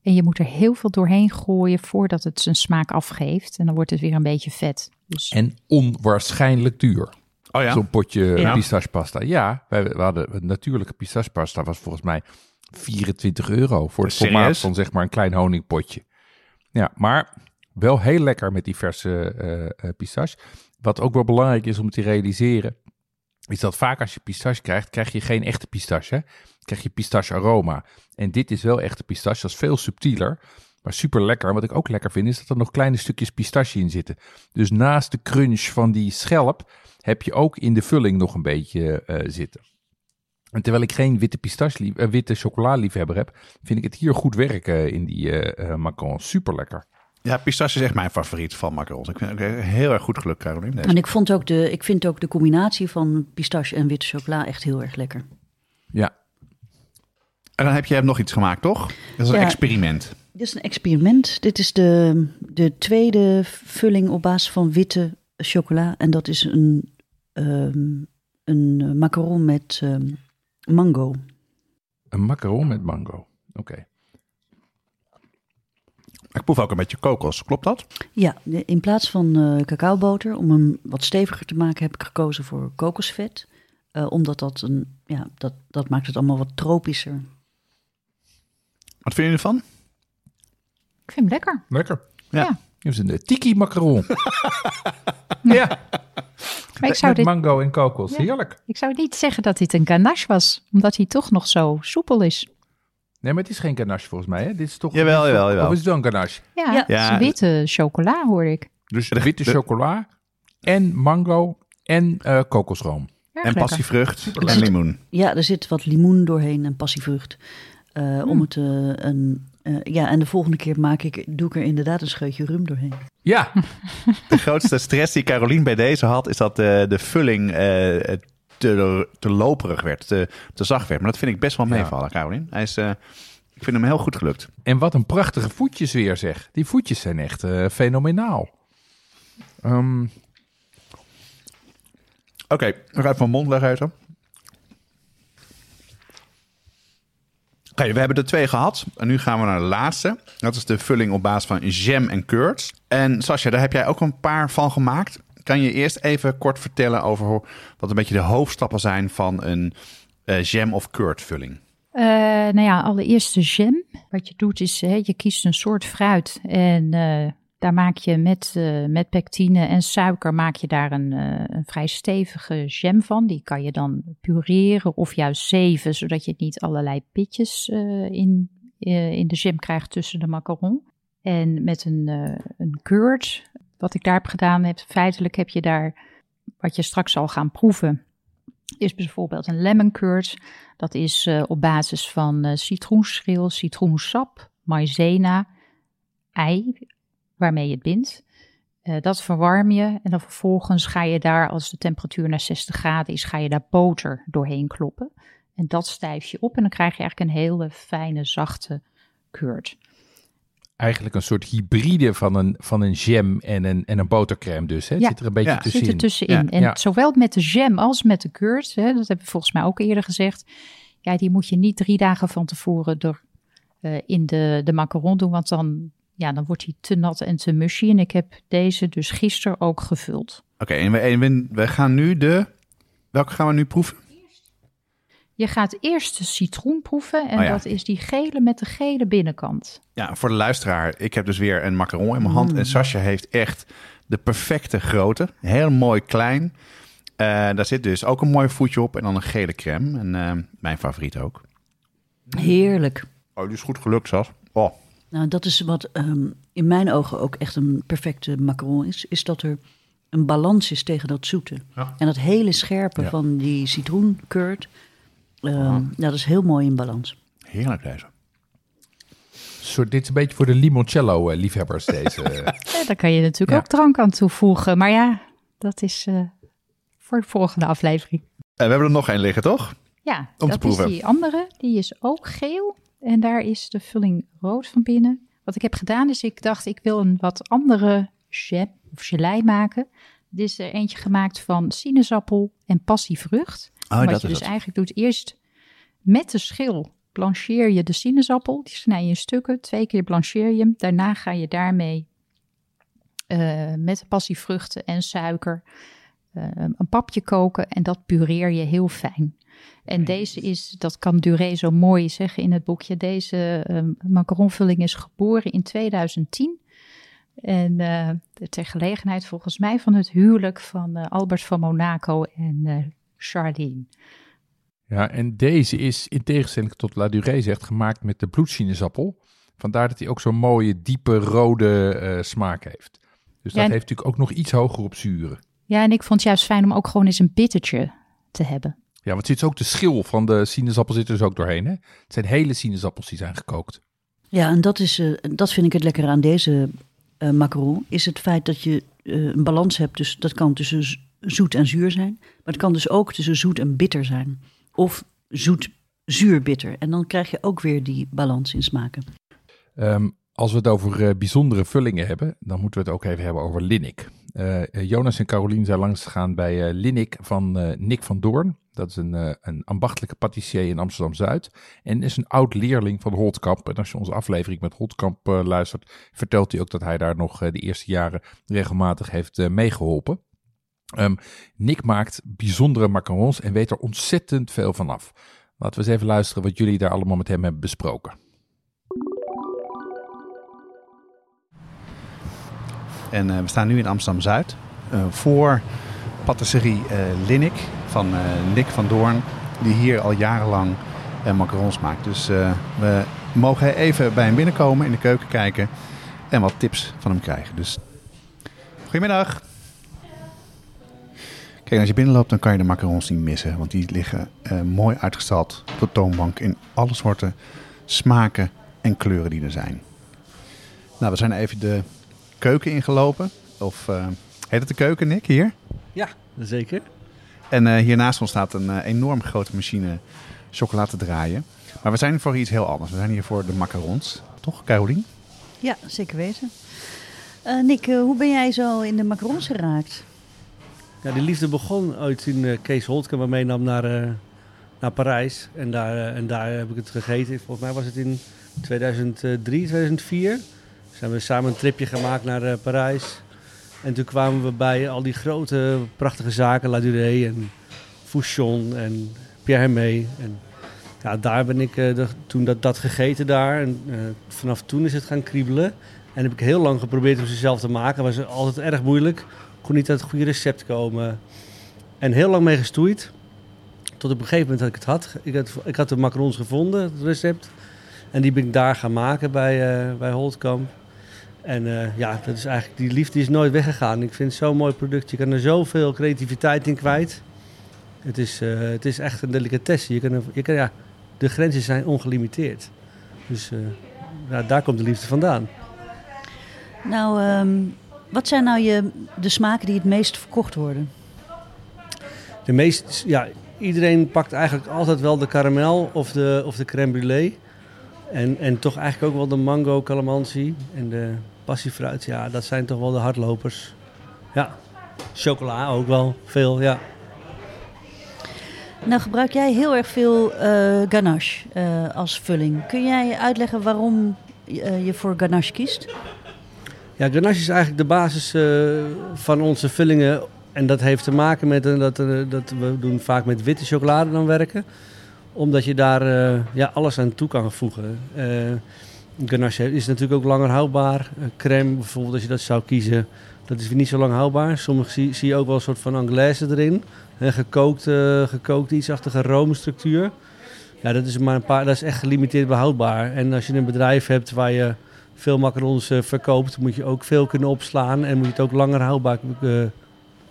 En je moet er heel veel doorheen gooien voordat het zijn smaak afgeeft. En dan wordt het weer een beetje vet. Dus En onwaarschijnlijk duur. Oh ja? Zo'n potje Ja. pistachepasta. Ja, wij, we hadden natuurlijke pistachepasta was volgens mij 24 euro voor het formaat van zeg maar een klein honingpotje. Ja, maar wel heel lekker met die verse eh eh, pistache. Wat ook wel belangrijk is om te realiseren, is dat vaak als je pistache krijgt, krijg je geen echte pistache. Hè? Krijg je pistache aroma. En dit is wel echte pistache, dat is veel subtieler. Maar super lekker. En wat ik ook lekker vind, is dat er nog kleine stukjes pistache in zitten. Dus naast de crunch van die schelp heb je ook in de vulling nog een beetje eh, zitten. En terwijl ik geen witte pistache, lief- eh, witte chocoladeliefhebber heb, vind ik het hier goed werken in die eh eh macaron. Super lekker. Ja, pistache is echt mijn favoriet van macarons. Ik vind het ook heel erg goed gelukt, Caroline. Deze. En ik, vond ook de, ik vind ook de combinatie van pistache en witte chocola echt heel erg lekker. Ja, En dan heb je nog iets gemaakt, toch? Dat is een experiment. Dit is een experiment. Dit is de, de tweede vulling op basis van witte chocola. En dat is een, ehm, een eh, macaron met ehm, mango. een macaron met mango. Oké. Ik proef ook een beetje kokos. Klopt dat? Ja, in plaats van eh cacaoboter, om hem wat steviger te maken, heb ik gekozen voor kokosvet. Eh, omdat dat een, ja, dat, dat maakt het allemaal wat tropischer. Wat vind je ervan? ik vind hem lekker. Lekker. Ja. Ja. Is een eh, tiki macaron. ja, Maar ik zou, met dit, mango en kokos. Ja. Heerlijk. ik zou niet zeggen dat dit een ganache was, omdat hij toch nog zo soepel is. Nee, maar het is geen ganache volgens mij. Hè? Dit is toch. Jawel, jawel, jawel. Of is het wel een ganache? Ja, Ja. het is Ja. witte chocola hoor ik. Dus De- witte de- chocola en mango en eh, kokosroom. Erg en lekker. passievrucht en limoen. Ja, er zit wat limoen doorheen en passievrucht. Eh, Om het een. Eh, ja, en de volgende keer maak ik, doe ik er inderdaad een scheutje rum doorheen. Ja, De grootste stress die Caroline bij deze had, is dat eh, de vulling eh, te, te loperig werd, te, te zacht werd. Maar dat vind ik best wel Ja. meevallen, Caroline. Hij is, eh, ik vind hem heel goed gelukt. en wat een prachtige voetjes weer zeg. Die voetjes zijn echt eh, fenomenaal. Ehm, Oké, nog uit mijn mond leggen Oké, we hebben er twee gehad. En nu gaan we naar de laatste. Dat is de vulling op basis van jam en curds. En Sascha, daar heb jij ook een paar van gemaakt. Kan je eerst even kort vertellen over wat een beetje de hoofdstappen zijn van een eh, jam of curd vulling? Eh, nou ja, allereerst de jam. Wat je doet is, hè, je kiest een soort fruit en eh, daar maak je met, eh, met pectine en suiker maak je daar een, eh, een vrij stevige jam van. Die kan je dan pureren of juist zeven, zodat je niet allerlei pitjes eh, in, in de jam krijgt tussen de macaron. En met een, een curd, wat ik daar heb gedaan, heb, feitelijk heb je daar, wat je straks zal gaan proeven, is bijvoorbeeld een lemon curd. Dat is op basis van citroenschil, citroensap, maïzena, ei, waarmee je het bindt. Uh, dat verwarm je en dan vervolgens ga je daar, als de temperatuur naar 60 graden is, ga je daar boter doorheen kloppen. En dat stijf je op en dan krijg je eigenlijk een hele fijne, zachte curd. Eigenlijk een soort hybride van een, van een jam en een, en een botercrème dus. Hè? Het Ja. zit er een beetje Ja. tussenin. Zit er tussenin. Ja. En Ja. zowel met de jam als met de curd, hè, dat heb ik volgens mij ook eerder gezegd. Ja, die moet je niet drie dagen van tevoren er eh, in de, de macaron doen, want dan, ja, dan wordt die te nat en te mushy. En ik heb deze dus gisteren ook gevuld. Oké, en, we, en we, we gaan nu de... Welke gaan we nu proeven? Je gaat eerst de citroen proeven en Oh ja. dat is die gele met de gele binnenkant. Ja, voor de luisteraar. Ik heb dus weer een macaron in mijn hand. Mm. En Sascha heeft echt de perfecte grootte. Heel mooi klein. Eh, daar zit dus ook een mooi voetje op en dan een gele crème. En eh, mijn favoriet ook. Heerlijk. Oh, die is goed gelukt, Sas. Oh, Nou, dat is wat ehm, in mijn ogen ook echt een perfecte macaron is. Is dat er een balans is tegen dat zoete. Ja. En dat hele scherpe Ja. van die citroencurd. ehm, dat is heel mooi in balans. heerlijk deze. Soort, dit is een beetje voor de limoncello-liefhebbers deze. Ja, daar kan je natuurlijk Ja. ook drank aan toevoegen. Maar ja, dat is eh, voor de volgende aflevering. Eh, we hebben er nog één liggen, toch? Ja, Om te dat is proeven. die andere. Die is ook geel. En daar is de vulling rood van binnen. Wat ik heb gedaan is, ik dacht ik wil een wat andere jam of gelei maken. Dit is er eentje gemaakt van sinaasappel en passievrucht. Oh, wat dat je is dus het. eigenlijk doet, eerst met de schil blancheer je de sinaasappel. Die snij je in stukken. Twee keer blancheer je hem. Daarna ga je daarmee eh, met de passievruchten en suiker eh, een papje koken. En dat pureer je heel fijn. En deze is, dat kan Duré zo mooi zeggen in het boekje. Deze eh, macaronvulling is geboren in 2010. En eh, ter gelegenheid volgens mij van het huwelijk van eh, Albert van Monaco en eh Charlene. ja, en deze is in tegenstelling tot La Durée zegt gemaakt met de bloedsinezappel. Vandaar dat hij ook zo'n mooie, diepe, rode smaak heeft. Dus Ja, dat heeft natuurlijk ook nog iets hoger op zuren. Ja, en ik vond het juist fijn om ook gewoon eens een bittertje te hebben. Ja, want zit ook de schil van de sinaasappel zit er dus ook doorheen. Hè? Het zijn hele sinaasappels die zijn gekookt. Ja, en dat, is, eh, dat vind ik het lekkere aan deze eh, macaron. Is het feit dat je eh, een balans hebt. Dus dat kan tussen zoet en zuur zijn. Maar het kan dus ook tussen zoet en bitter zijn. Of zoet, zuur, bitter. En dan krijg je ook weer die balans in smaken. Ehm, als we het over bijzondere vullingen hebben, dan moeten we het ook even hebben over Linnik. Jonas en Carolien zijn langs gegaan bij Linnik van Nick van Doorn. Dat is een, eh, een ambachtelijke patissier in Amsterdam-Zuid. En is een oud leerling van Holtkamp. En als je onze aflevering met Holtkamp eh, luistert, vertelt hij ook dat hij daar nog eh, de eerste jaren regelmatig heeft eh, meegeholpen. Ehm, Nick maakt bijzondere macarons en weet er ontzettend veel van af. Laten we eens even luisteren wat jullie daar allemaal met hem hebben besproken. En we staan nu in Amsterdam-Zuid. voor patisserie Linnik van eh, Nick van Doorn. Die hier al jarenlang eh, macarons maakt. Dus eh, we mogen even bij hem binnenkomen, in de keuken kijken. En wat tips van hem krijgen. Dus goedemiddag. Kijk, als je binnenloopt, dan kan je de macarons niet missen. Want die liggen mooi uitgestald op de toonbank in alle soorten smaken en kleuren die er zijn. Nou, we zijn even de keuken ingelopen. Of heet het de keuken, Nick, hier? Ja, zeker. En eh, hier naast ons staat een eh, enorm grote machine chocola te draaien. Maar we zijn hier voor iets heel anders. We zijn hier voor de macarons. Toch, Carolien? Ja, zeker weten. Eh, Nick, hoe ben jij zo in de macarons geraakt? Ja, die liefde begon ooit toen eh, Kees Holtke me meenam naar, eh, naar Parijs. En daar, en daar heb ik het gegeten. Volgens mij was het in 2003, 2004. Zijn we samen een tripje gemaakt naar eh, Parijs. En toen kwamen we bij al die grote, prachtige zaken. La Durée en Fouchon en Pierre Hermé. En ja, daar ben ik eh, toen dat, dat gegeten daar. En eh, vanaf toen is het gaan kriebelen. En heb ik heel lang geprobeerd om ze zelf te maken. was altijd erg moeilijk. kon niet uit het goede recept komen. En heel lang mee gestoeid. Tot op een gegeven moment dat ik het had. Ik had, ik had de macarons gevonden, het recept. En die ben ik daar gaan maken bij, eh bij Holtkamp. En eh, ja, dat is eigenlijk, die liefde is nooit weggegaan. Ik vind het zo'n mooi product. Je kan er zoveel creativiteit in kwijt. Het is, eh, het is echt een delicatesse. Je kan je kan, ja, de grenzen zijn ongelimiteerd. Dus eh, ja, daar komt de liefde vandaan. Nou, ehm, wat zijn nou je, de smaken die het meest verkocht worden? De meest, ja, iedereen pakt eigenlijk altijd wel de karamel of de, of de crème brûlée. En, en toch eigenlijk ook wel de mango calamansi en de passiefruit. Ja, dat zijn toch wel de hardlopers. Ja, chocola ook wel veel, ja. Nou gebruik jij heel erg veel eh, ganache eh, als vulling. Kun jij uitleggen waarom eh, je voor ganache kiest? Ja, ganache is eigenlijk de basis van onze vullingen. En dat heeft te maken met dat, dat we doen vaak met witte chocolade dan werken. Omdat je daar ja, alles aan toe kan voegen. Eh ganache is natuurlijk ook langer houdbaar. Eh, crème bijvoorbeeld, als je dat zou kiezen, dat is niet zo lang houdbaar. Sommige zie, zie je ook wel een soort van anglaise erin. Een gekookt, eh, gekookt iets-achtige roomstructuur. Ja, dat is maar een paar, dat is echt gelimiteerd behoudbaar. En als je een bedrijf hebt waar je veel macarons eh, verkoopt, moet je ook veel kunnen opslaan en moet je het ook langer houdbaar, eh,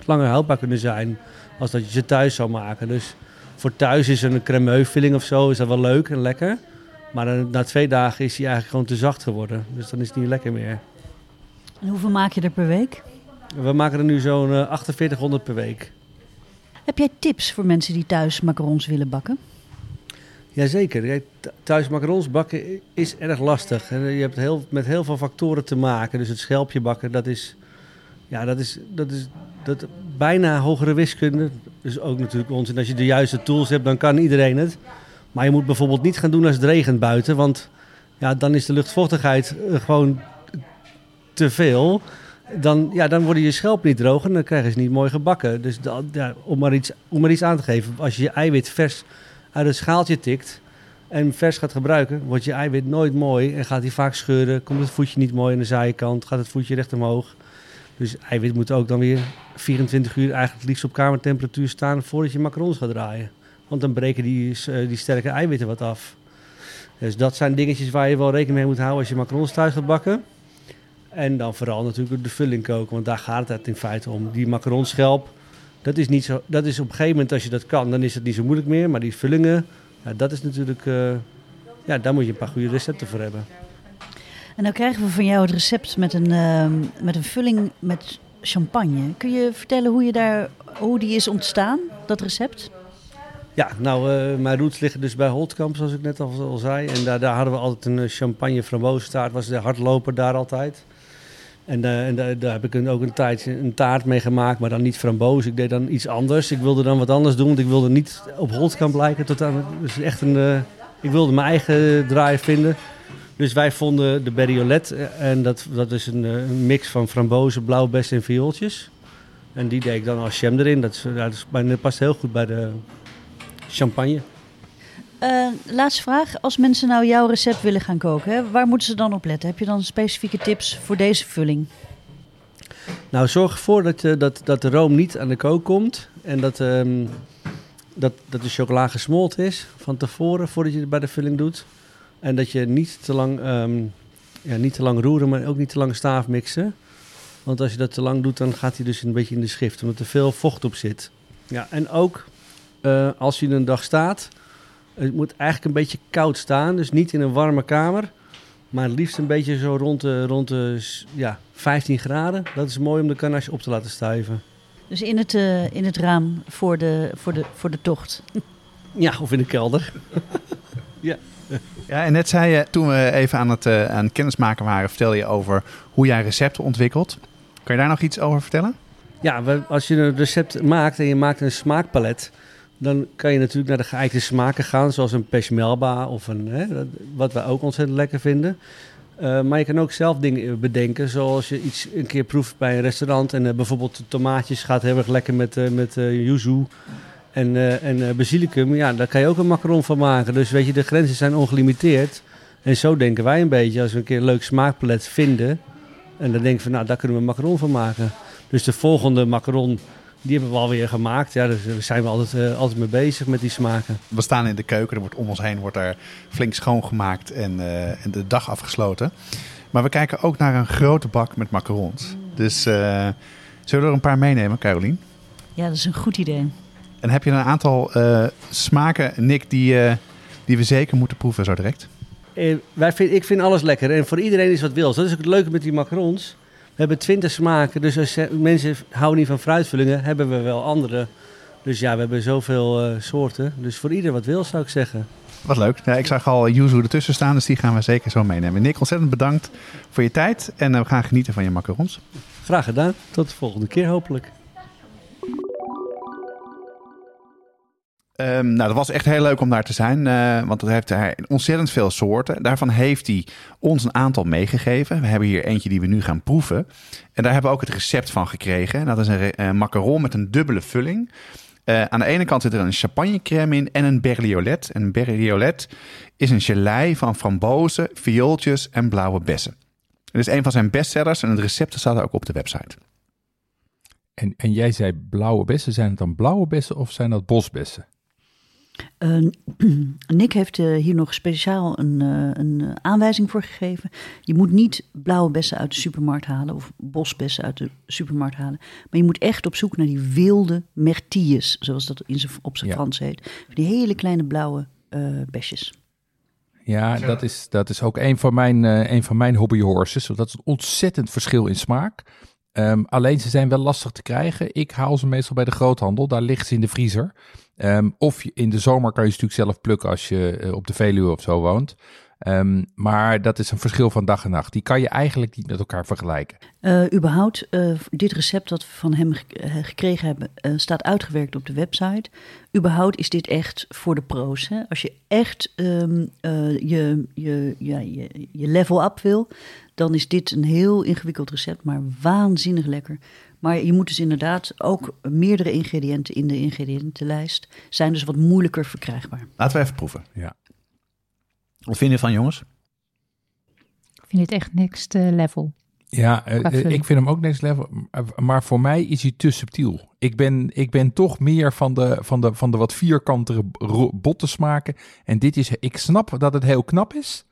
langer houdbaar kunnen zijn als dat je ze thuis zou maken. Dus voor thuis is een cremeux filling of zo is dat wel leuk en lekker. Maar dan, na twee dagen is hij eigenlijk gewoon te zacht geworden. Dus dan is het niet lekker meer. En hoeveel maak je er per week? We maken er nu zo'n eh, 4800 per week. Heb jij tips voor mensen die thuis macarons willen bakken? Jazeker. Thuis macarons bakken is erg lastig. En Je hebt heel, met heel veel factoren te maken. Dus het schelpje bakken, dat is, ja, dat is, dat is dat, bijna hogere wiskunde. Dus ook natuurlijk onzin. Als je de juiste tools hebt, dan kan iedereen het. Maar je moet bijvoorbeeld niet gaan doen als het regent buiten. Want ja, dan is de luchtvochtigheid eh, gewoon te veel. Dan, ja, dan worden je schelp niet droog en dan krijgen ze niet mooi gebakken. Dus ja, om, maar iets, om maar iets aan te geven. Als je je eiwit vers uit het schaaltje tikt en vers gaat gebruiken, wordt je eiwit nooit mooi en gaat hij vaak scheuren. Komt het voetje niet mooi aan de zijkant, gaat het voetje recht omhoog. Dus eiwit moet ook dan weer 24 uur eigenlijk liefst op kamertemperatuur staan voordat je macarons gaat draaien. Want dan breken die, eh, die sterke eiwitten wat af. Dus dat zijn dingetjes waar je wel rekening mee moet houden als je macarons thuis gaat bakken. En dan vooral natuurlijk de vulling koken, want daar gaat het in feite om. Die macaronschelp, dat is, niet zo, dat is op een gegeven moment als je dat kan, dan is het niet zo moeilijk meer. Maar die vullingen, ja, dat is natuurlijk, eh, ja, daar moet je een paar goede recepten voor hebben. En dan krijgen we van jou het recept met een, ehm, met een vulling met champagne. Kun je vertellen hoe, je daar, hoe die is ontstaan, dat recept? Ja, nou, eh, mijn roots liggen dus bij Holtkamp, zoals ik net al, al zei. En daar, daar hadden we altijd een eh, champagne frambozenstaart, was de hardloper daar altijd. En, eh, en daar, daar heb ik een, ook een tijdje een taart mee gemaakt, maar dan niet framboos. Ik deed dan iets anders. Ik wilde dan wat anders doen, want ik wilde niet op Holtkamp lijken. Tot aan, dus echt een, ik wilde mijn eigen draai vinden. Dus wij vonden de Berriolet en dat, dat is een, mix van frambozen, blauwbessen en viooltjes. En die deed ik dan als jam erin. Dat, is, dat, is, dat past heel goed bij de champagne. Eh, laatste vraag. Als mensen nou jouw recept willen gaan koken, hè, waar moeten ze dan op letten? Heb je dan specifieke tips voor deze vulling? Nou, zorg ervoor dat, eh, dat, dat de room niet aan de kook komt. En dat, ehm, dat, dat de chocola gesmolten is van tevoren, voordat je het bij de vulling doet. En dat je niet te lang, ehm, ja, niet te lang roeren, maar ook niet te lang staaf mixen. Want als je dat te lang doet, dan gaat hij dus een beetje in de schrift, omdat er veel vocht op zit. Ja, en ook eh, als je een dag staat, het moet eigenlijk een beetje koud staan. Dus niet in een warme kamer, maar het liefst een beetje zo rond de, rond de ja, 15 graden. Dat is mooi om de kanache op te laten stuiven. Dus in het, eh, in het raam voor de, voor, de, voor de tocht. Ja, of in de kelder. Ja, en net zei je, toen we even aan het, eh, aan het kennismaken waren, vertelde je over hoe jij recepten ontwikkelt. Kan je daar nog iets over vertellen? Ja, als je een recept maakt en je maakt een smaakpalet, dan kan je natuurlijk naar de geëikte smaken gaan, zoals een peshmelba of een, hè, wat wij ook ontzettend lekker vinden. Eh, maar je kan ook zelf dingen bedenken, zoals je iets een keer proeft bij een restaurant en eh, bijvoorbeeld tomaatjes gaat heel erg lekker met, eh met eh, yuzu en, eh, en eh, basilicum. Ja, daar kan je ook een macaron van maken. Dus weet je, de grenzen zijn ongelimiteerd. En zo denken wij een beetje, als we een keer een leuk smaakpalet vinden, en dan denken we, nou, daar kunnen we een macaron van maken. Dus de volgende macaron, die hebben we alweer gemaakt. Ja, dus daar zijn we altijd, eh, altijd mee bezig met die smaken. We staan in de keuken, er wordt om ons heen wordt er flink schoongemaakt en, eh, en de dag afgesloten. Maar we kijken ook naar een grote bak met macarons. Dus eh, zullen we er een paar meenemen, Carolien? Ja, dat is een goed idee. En heb je een aantal eh, smaken, Nick, die, eh, die we zeker moeten proeven zo direct? Eh, wij vind, ik vind alles lekker en voor iedereen is wat wils. Dat is ook het leuke met die macarons. We hebben twintig smaken, dus als je- mensen houden niet van fruitvullingen, hebben we wel andere. Dus ja, we hebben zoveel eh, soorten. Dus voor ieder wat wil, zou ik zeggen. Wat leuk. Ja, ik zag al Yuzu ertussen staan, dus die gaan we zeker zo meenemen. Nick, ontzettend bedankt voor je tijd en eh, we gaan genieten van je macarons. Graag gedaan. Tot de volgende keer hopelijk. Ehm, nou, dat was echt heel leuk om daar te zijn, eh, want dat heeft hij ontzettend veel soorten. Daarvan heeft hij ons een aantal meegegeven. We hebben hier eentje die we nu gaan proeven. En daar hebben we ook het recept van gekregen. En dat is een eh, macaron met een dubbele vulling. Eh, aan de ene kant zit er een champagnecrème in en een berliolet. En een berliolet is een gelei van frambozen, viooltjes en blauwe bessen. Het is een van zijn bestsellers en het recept staat ook op de website. En, en jij zei blauwe bessen. Zijn het dan blauwe bessen of zijn dat bosbessen? Nick heeft eh, hier nog speciaal een, eh, een eh, aanwijzing voor gegeven. Je moet niet blauwe bessen uit de supermarkt halen of bosbessen uit de supermarkt halen. Maar je moet echt op zoek naar die wilde mertilles, zoals dat in zijn- op zijn Ja. Frans heet. Die hele kleine blauwe eh, besjes. Ja, dat is, dat is ook een van mijn, een van mijn hobbyhorses. Dat is een ontzettend verschil in smaak. Ehm, alleen ze zijn wel lastig te krijgen. Ik haal ze meestal bij de groothandel. Daar liggen ze in de vriezer. Ehm, of in de zomer kan je ze natuurlijk zelf plukken als je eh, op de Veluwe of zo woont. Ehm, maar dat is een verschil van dag en nacht. Die kan je eigenlijk niet met elkaar vergelijken. Eh, überhaupt, eh, dit recept dat we van hem ge- gekregen hebben, staat uitgewerkt op de website. Überhaupt is dit echt voor de pro's. Als je echt eh, je, je, ja, je, je level up wil, dan is dit een heel ingewikkeld recept, maar waanzinnig lekker. Maar je moet dus inderdaad ook meerdere ingrediënten in de ingrediëntenlijst zijn dus wat moeilijker verkrijgbaar. Laten we even proeven. Ja. Wat vind je van jongens? Ik vind dit echt next eh, level. Ja, eh, eh, ik vind hem ook next level. Maar voor mij is hij te subtiel. Ik ben, ik ben toch meer van de, van de, van de wat vierkantere botte smaken. En dit is, ik snap dat het heel knap is.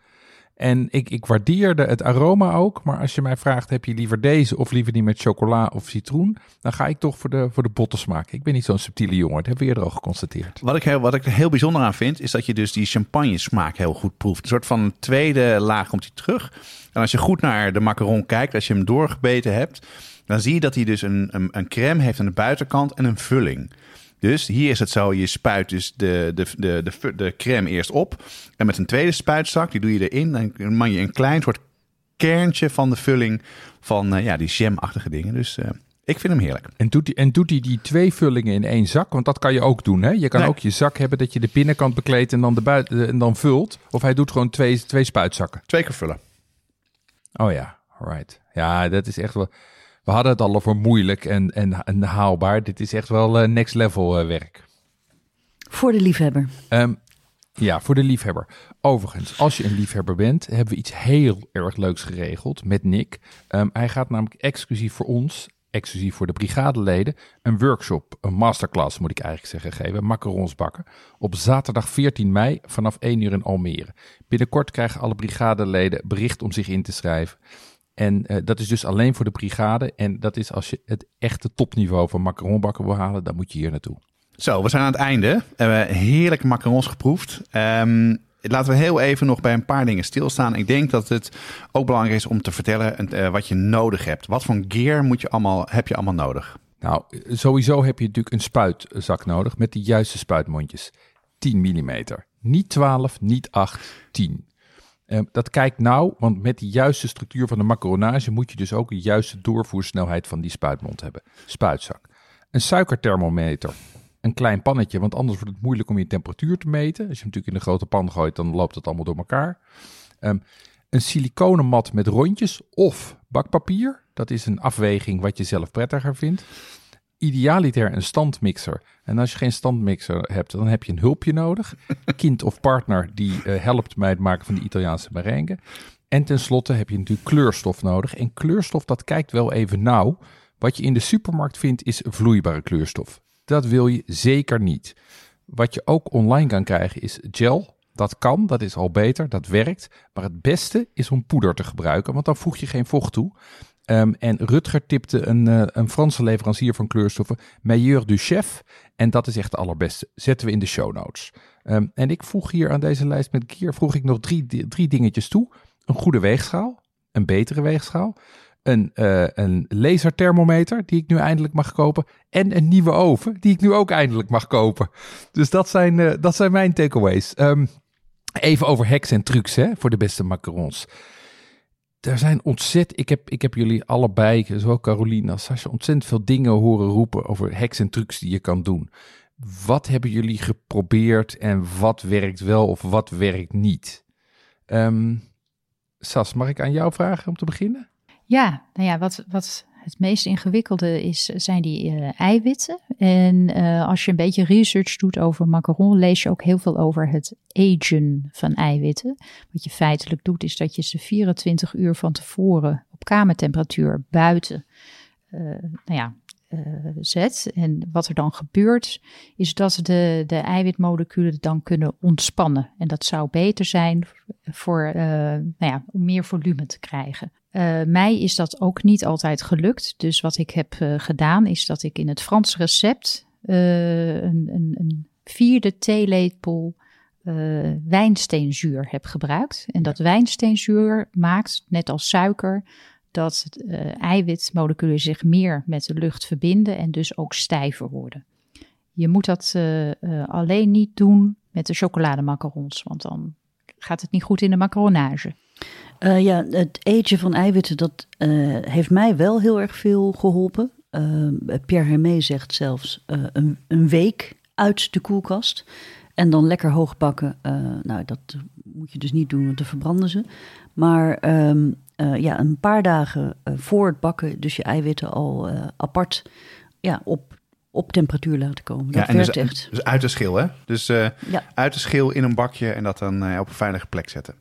En ik, ik waardeerde het aroma ook. Maar als je mij vraagt, heb je liever deze of liever die met chocola of citroen? Dan ga ik toch voor de, voor de botte smaak. Ik ben niet zo'n subtiele jongen. Dat hebben we eerder al geconstateerd. Wat ik, heel, wat ik er heel bijzonder aan vind, is dat je dus die champagne smaak heel goed proeft. Een soort van tweede laag komt hij terug. En als je goed naar de macaron kijkt, als je hem doorgebeten hebt, dan zie je dat hij dus een, een, een crème heeft aan de buitenkant en een vulling. Dus hier is het zo, je spuit dus de, de, de, de, de crème eerst op. En met een tweede spuitzak, die doe je erin. Dan man je een klein soort kerntje van de vulling van eh, ja, die jamachtige dingen. Dus eh, ik vind hem heerlijk. En doet, hij, en doet hij die twee vullingen in één zak? Want dat kan je ook doen. Hè? Je kan Nee. ook je zak hebben dat je de binnenkant bekleedt en dan, de buiten, en dan vult. Of hij doet gewoon twee, twee spuitzakken. Twee keer vullen. Oh ja, right. Ja, dat is echt wel. We hadden het al over moeilijk en, en, en haalbaar. Dit is echt wel eh, next level eh, werk. Voor de liefhebber. Ehm, ja, voor de liefhebber. Overigens, als je een liefhebber bent, hebben we iets heel erg leuks geregeld met Nick. Ehm, hij gaat namelijk exclusief voor ons, exclusief voor de brigadeleden, een workshop, een masterclass moet ik eigenlijk zeggen, geven. Macarons bakken. Op zaterdag 14 mei vanaf 1 uur in Almere. Binnenkort krijgen alle brigadeleden bericht om zich in te schrijven. En eh, dat is dus alleen voor de brigade. En dat is als je het echte topniveau van macaronbakken wil halen, dan moet je hier naartoe. Zo, we zijn aan het einde. We hebben heerlijke macarons geproefd. Ehm, laten we heel even nog bij een paar dingen stilstaan. Ik denk dat het ook belangrijk is om te vertellen eh, wat je nodig hebt. Wat voor gear moet je allemaal, heb je allemaal nodig? Nou, sowieso heb je natuurlijk een spuitzak nodig met de juiste spuitmondjes. 10 mm. Niet 12, niet 8, 10. Eh, dat kijkt nou, want met de juiste structuur van de macaronage moet je dus ook de juiste doorvoersnelheid van die spuitmond hebben. Spuitzak. Een suikerthermometer. Een klein pannetje, want anders wordt het moeilijk om je temperatuur te meten. Als je hem natuurlijk in een grote pan gooit, dan loopt het allemaal door elkaar. Ehm, een siliconen mat met rondjes of bakpapier. Dat is een afweging wat je zelf prettiger vindt. Idealiter een standmixer. En als je geen standmixer hebt, dan heb je een hulpje nodig. Kind of partner die eh, helpt bij het maken van die Italiaanse merengue. En tenslotte heb je natuurlijk kleurstof nodig. En kleurstof, dat kijkt wel even nauw. Wat je in de supermarkt vindt, is vloeibare kleurstof. Dat wil je zeker niet. Wat je ook online kan krijgen, is gel. dat kan, dat is al beter, dat werkt. Maar het beste is om poeder te gebruiken, want dan voeg je geen vocht toe. Ehm, en Rutger tipte een, uh, een Franse leverancier van kleurstoffen, Meilleur du Chef. En dat is echt de allerbeste. Zetten we in de show notes. Ehm, en ik voeg hier aan deze lijst met Kier vroeg ik nog drie, drie dingetjes toe. Een goede weegschaal, een betere weegschaal, een, uh, een laserthermometer die ik nu eindelijk mag kopen en een nieuwe oven die ik nu ook eindelijk mag kopen. Dus dat zijn, uh, dat zijn mijn takeaways. Um, even over hacks en trucs hè, voor de beste macarons. Er zijn ontzettend, ik heb, ik heb jullie allebei, zowel Caroline als ontzettend veel dingen horen roepen over hacks en trucs die je kan doen. Wat hebben jullie geprobeerd en wat werkt wel of wat werkt niet? Um, Sas, mag ik aan jou vragen om te beginnen? Ja, nou ja, wat, wat het meest ingewikkelde is, zijn die uh, eiwitten. En uh, als je een beetje research doet over macaron, lees je ook heel veel over het agen van eiwitten. Wat je feitelijk doet, is dat je ze 24 uur van tevoren op kamertemperatuur buiten nou ja, zet. En wat er dan gebeurt, is dat de, de eiwitmoleculen dan kunnen ontspannen. En dat zou beter zijn voor, nou ja, om meer volume te krijgen. Uh, mij is dat ook niet altijd gelukt. Dus wat ik heb uh, gedaan is dat ik in het Frans recept uh, een, een, een, vierde theelepel wijnsteenzuur heb gebruikt. En dat wijnsteenzuur maakt, net als suiker, dat eiwitmoleculen zich meer met de lucht verbinden en dus ook stijver worden. Je moet dat alleen niet doen met de chocolademacarons, want dan gaat het niet goed in de macaronage. Uh, ja, het eten van eiwitten, dat uh, heeft mij wel heel erg veel geholpen. Uh, Pierre Hermé zegt zelfs een, een, week uit de koelkast. En dan lekker hoog bakken. nou, dat moet je dus niet doen, want dan verbranden ze. Maar ehm, ja, een paar dagen voor het bakken, dus je eiwitten al apart ja, op, op temperatuur laten komen. Dat ja, werkt dus, echt. Dus uit de schil, hè? Dus ja. uit de schil in een bakje en dat dan op een veilige plek zetten.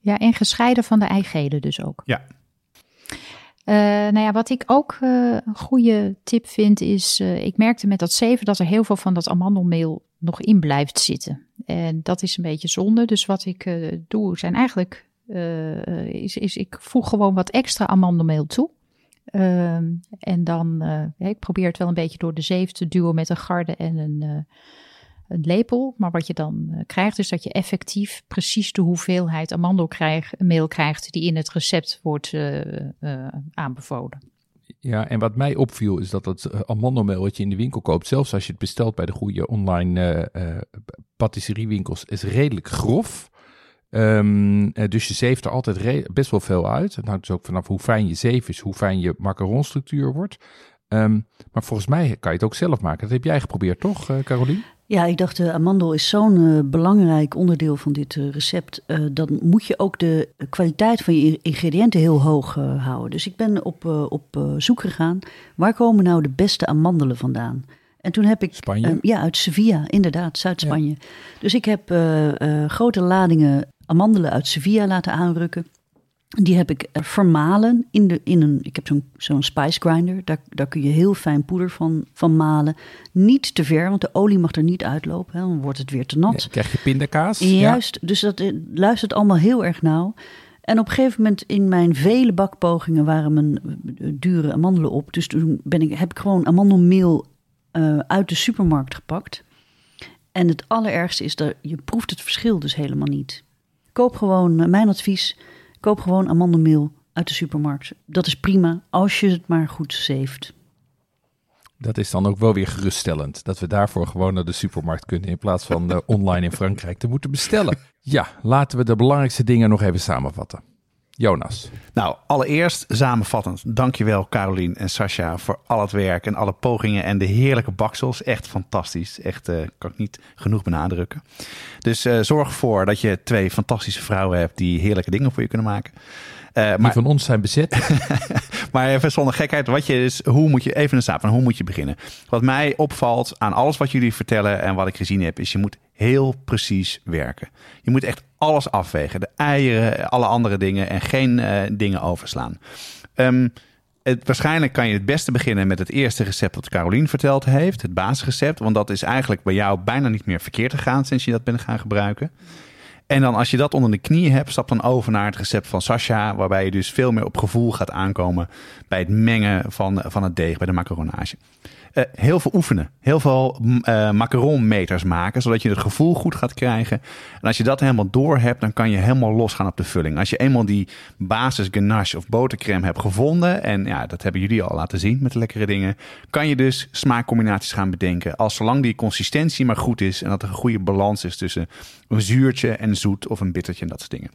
Ja, en gescheiden van de eigelen dus ook. Ja. Uh, nou ja, wat ik ook uh, een goede tip vind is, uh, ik merkte met dat zeven dat er heel veel van dat amandelmeel nog in blijft zitten. En dat is een beetje zonde. Dus wat ik doe zijn eigenlijk, is, is ik voeg gewoon wat extra amandelmeel toe. Ehm, en dan, ik probeer het wel een beetje door de zeef te duwen met een garde en een een lepel. Maar wat je dan uh, krijgt, is dat je effectief precies de hoeveelheid amandelmeel krijgt die in het recept wordt uh, uh, aanbevolen. Ja, en wat mij opviel is dat het amandelmeel wat je in de winkel koopt, zelfs als je het bestelt bij de goede online patisseriewinkels, is redelijk grof. Um, dus je zeeft er altijd best wel veel uit. Het hangt dus ook vanaf hoe fijn je zeef is, hoe fijn je macaronstructuur wordt. Um, maar volgens mij kan je het ook zelf maken. Dat heb jij geprobeerd, toch, uh, Caroline? Ja, ik dacht, de amandel is zo'n uh, belangrijk onderdeel van dit uh, recept. dan moet je ook de kwaliteit van je ingrediënten heel hoog houden. Dus ik ben op, op zoek gegaan. Waar komen nou de beste amandelen vandaan? En toen heb ik. Spanje? ja, uit Sevilla, inderdaad, Zuid-Spanje. Ja. Dus ik heb grote ladingen amandelen uit Sevilla laten aanrukken. Die heb ik eh, vermalen in, de, in een. Ik heb zo'n zo'n spice grinder. Daar, daar kun je heel fijn poeder van, van malen. Niet te ver, want de olie mag er niet uitlopen. Hè, dan wordt het weer te nat. Dan krijg je pindakaas. Juist, dus dat eh, luistert allemaal heel erg nauw. En op een gegeven moment in mijn vele bakpogingen waren mijn eh, dure amandelen op. Dus toen ben ik, heb ik gewoon amandelmeel uh, uit de supermarkt gepakt. En het allerergste is dat je proeft het verschil dus helemaal niet. Koop gewoon, mijn advies Koop gewoon amandelmeel uit de supermarkt. Dat is prima als je het maar goed zeeft. Dat is dan ook wel weer geruststellend. Dat we daarvoor gewoon naar de supermarkt kunnen in plaats van uh, online in Frankrijk te moeten bestellen. Ja, laten we de belangrijkste dingen nog even samenvatten. Jonas. Nou, allereerst samenvattend. Dankjewel Carolien en Sascha voor al het werk en alle pogingen en de heerlijke baksels. Echt fantastisch. Echt, uh, kan ik niet genoeg benadrukken. Dus uh, zorg ervoor dat je twee fantastische vrouwen hebt die heerlijke dingen voor je kunnen maken. Uh, die maar, van ons zijn bezet. maar even zonder gekheid, wat je is, hoe moet je even een staat van hoe moet je beginnen? Wat mij opvalt aan alles wat jullie vertellen en wat ik gezien heb, is je moet heel precies werken. Je moet echt alles afwegen. De eieren, alle andere dingen en geen uh, dingen overslaan. Um, het, waarschijnlijk kan je het beste beginnen met het eerste recept dat Carolien verteld heeft. Het basisrecept. Want dat is eigenlijk bij jou bijna niet meer verkeerd gegaan sinds je dat bent gaan gebruiken. En dan als je dat onder de knie hebt, stap dan over naar het recept van Sasha. Waarbij je dus veel meer op gevoel gaat aankomen bij het mengen van, van het deeg, bij de macaronage. Uh, heel veel oefenen. Heel veel uh, macaronmeters maken, zodat je het gevoel goed gaat krijgen. En als je dat helemaal door hebt, dan kan je helemaal losgaan op de vulling. Als je eenmaal die basis ganache of botercrème hebt gevonden, en ja, dat hebben jullie al laten zien met de lekkere dingen, kan je dus smaakcombinaties gaan bedenken. Als zolang die consistentie maar goed is en dat er een goede balans is tussen een zuurtje en zoet of een bittertje en dat soort dingen.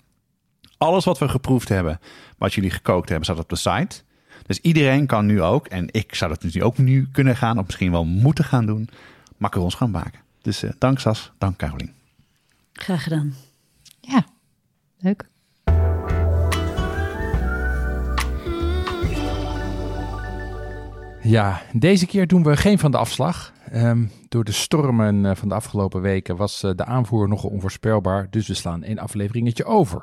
Alles wat we geproefd hebben, wat jullie gekookt hebben, staat op de site. Dus iedereen kan nu ook, en ik zou dat dus nu ook nu kunnen gaan, of misschien wel moeten gaan doen, macarons gaan maken. Dus uh, dank Sas, dank Carolien. Graag gedaan. Ja, leuk. Ja, deze keer doen we geen van de afslag. Um, door de stormen eh, van de afgelopen weken was uh, de aanvoer nogal onvoorspelbaar, dus we slaan één afleveringetje over.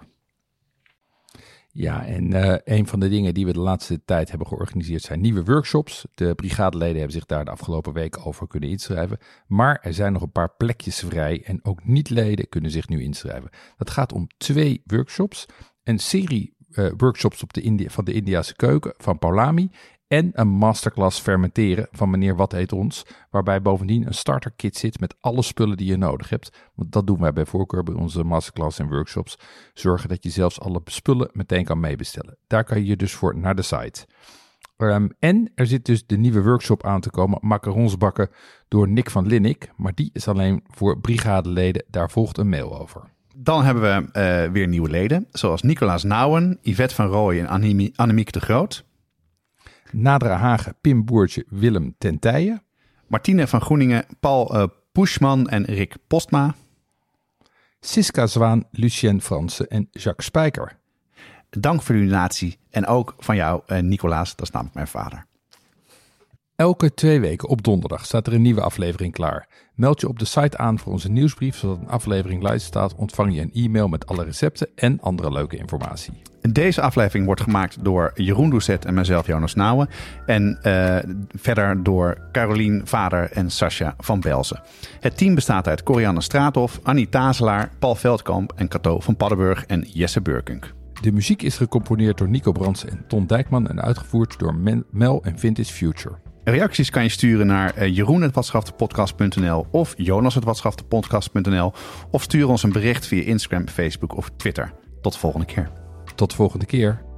Ja, en uh, een van de dingen die we de laatste tijd hebben georganiseerd zijn nieuwe workshops. De brigadeleden hebben zich daar de afgelopen weken over kunnen inschrijven. Maar er zijn nog een paar plekjes vrij en ook niet-leden kunnen zich nu inschrijven. Dat gaat om twee workshops. Een serie uh, workshops op de India, van de Indiase keuken van Paulami en een masterclass fermenteren van meneer Wat Heet Ons, waarbij bovendien een starter kit zit met alle spullen die je nodig hebt. Want dat doen wij bij voorkeur bij onze masterclass en workshops. Zorgen dat je zelfs alle spullen meteen kan meebestellen. Daar kan je dus voor naar de site. Um, en er zit dus de nieuwe workshop aan te komen, macarons bakken door Nick van Linnik. Maar die is alleen voor brigadeleden, daar volgt een mail over. Dan hebben we uh, weer nieuwe leden, zoals Nicolaas Nouwen, Yvette van Rooij en Annemiek de Groot. Nadra Hagen, Pim Boertje, Willem Tentijen. Martine van Groeningen, Paul uh, Puschman en Rick Postma. Siska Zwaan, Lucien Fransen en Jacques Spijker. Dank voor uw donatie en ook van jou, uh, Nicolaas, dat is namelijk mijn vader. Elke twee weken op donderdag staat er een nieuwe aflevering klaar. Meld je op de site aan voor onze nieuwsbrief, zodat een aflevering live staat. Ontvang je een e-mail met alle recepten en andere leuke informatie. Deze aflevering wordt gemaakt door Jeroen Doucet en mezelf, Jonas Nouwen. En uh, verder door Carolien Vader en Sascha van Belzen. Het team bestaat uit Corianne Straathof, Annie Tazelaar, Paul Veldkamp en Cato van Paddenburg en Jesse Burkunk. De muziek is gecomponeerd door Nico Brands en Ton Dijkman en uitgevoerd door Mel en Vintage Future. Reacties kan je sturen naar uh, jeroen.watschaftepodcast.nl of jonas.watschaftepodcast.nl of stuur ons een bericht via Instagram, Facebook of Twitter. Tot de volgende keer. Tot de volgende keer.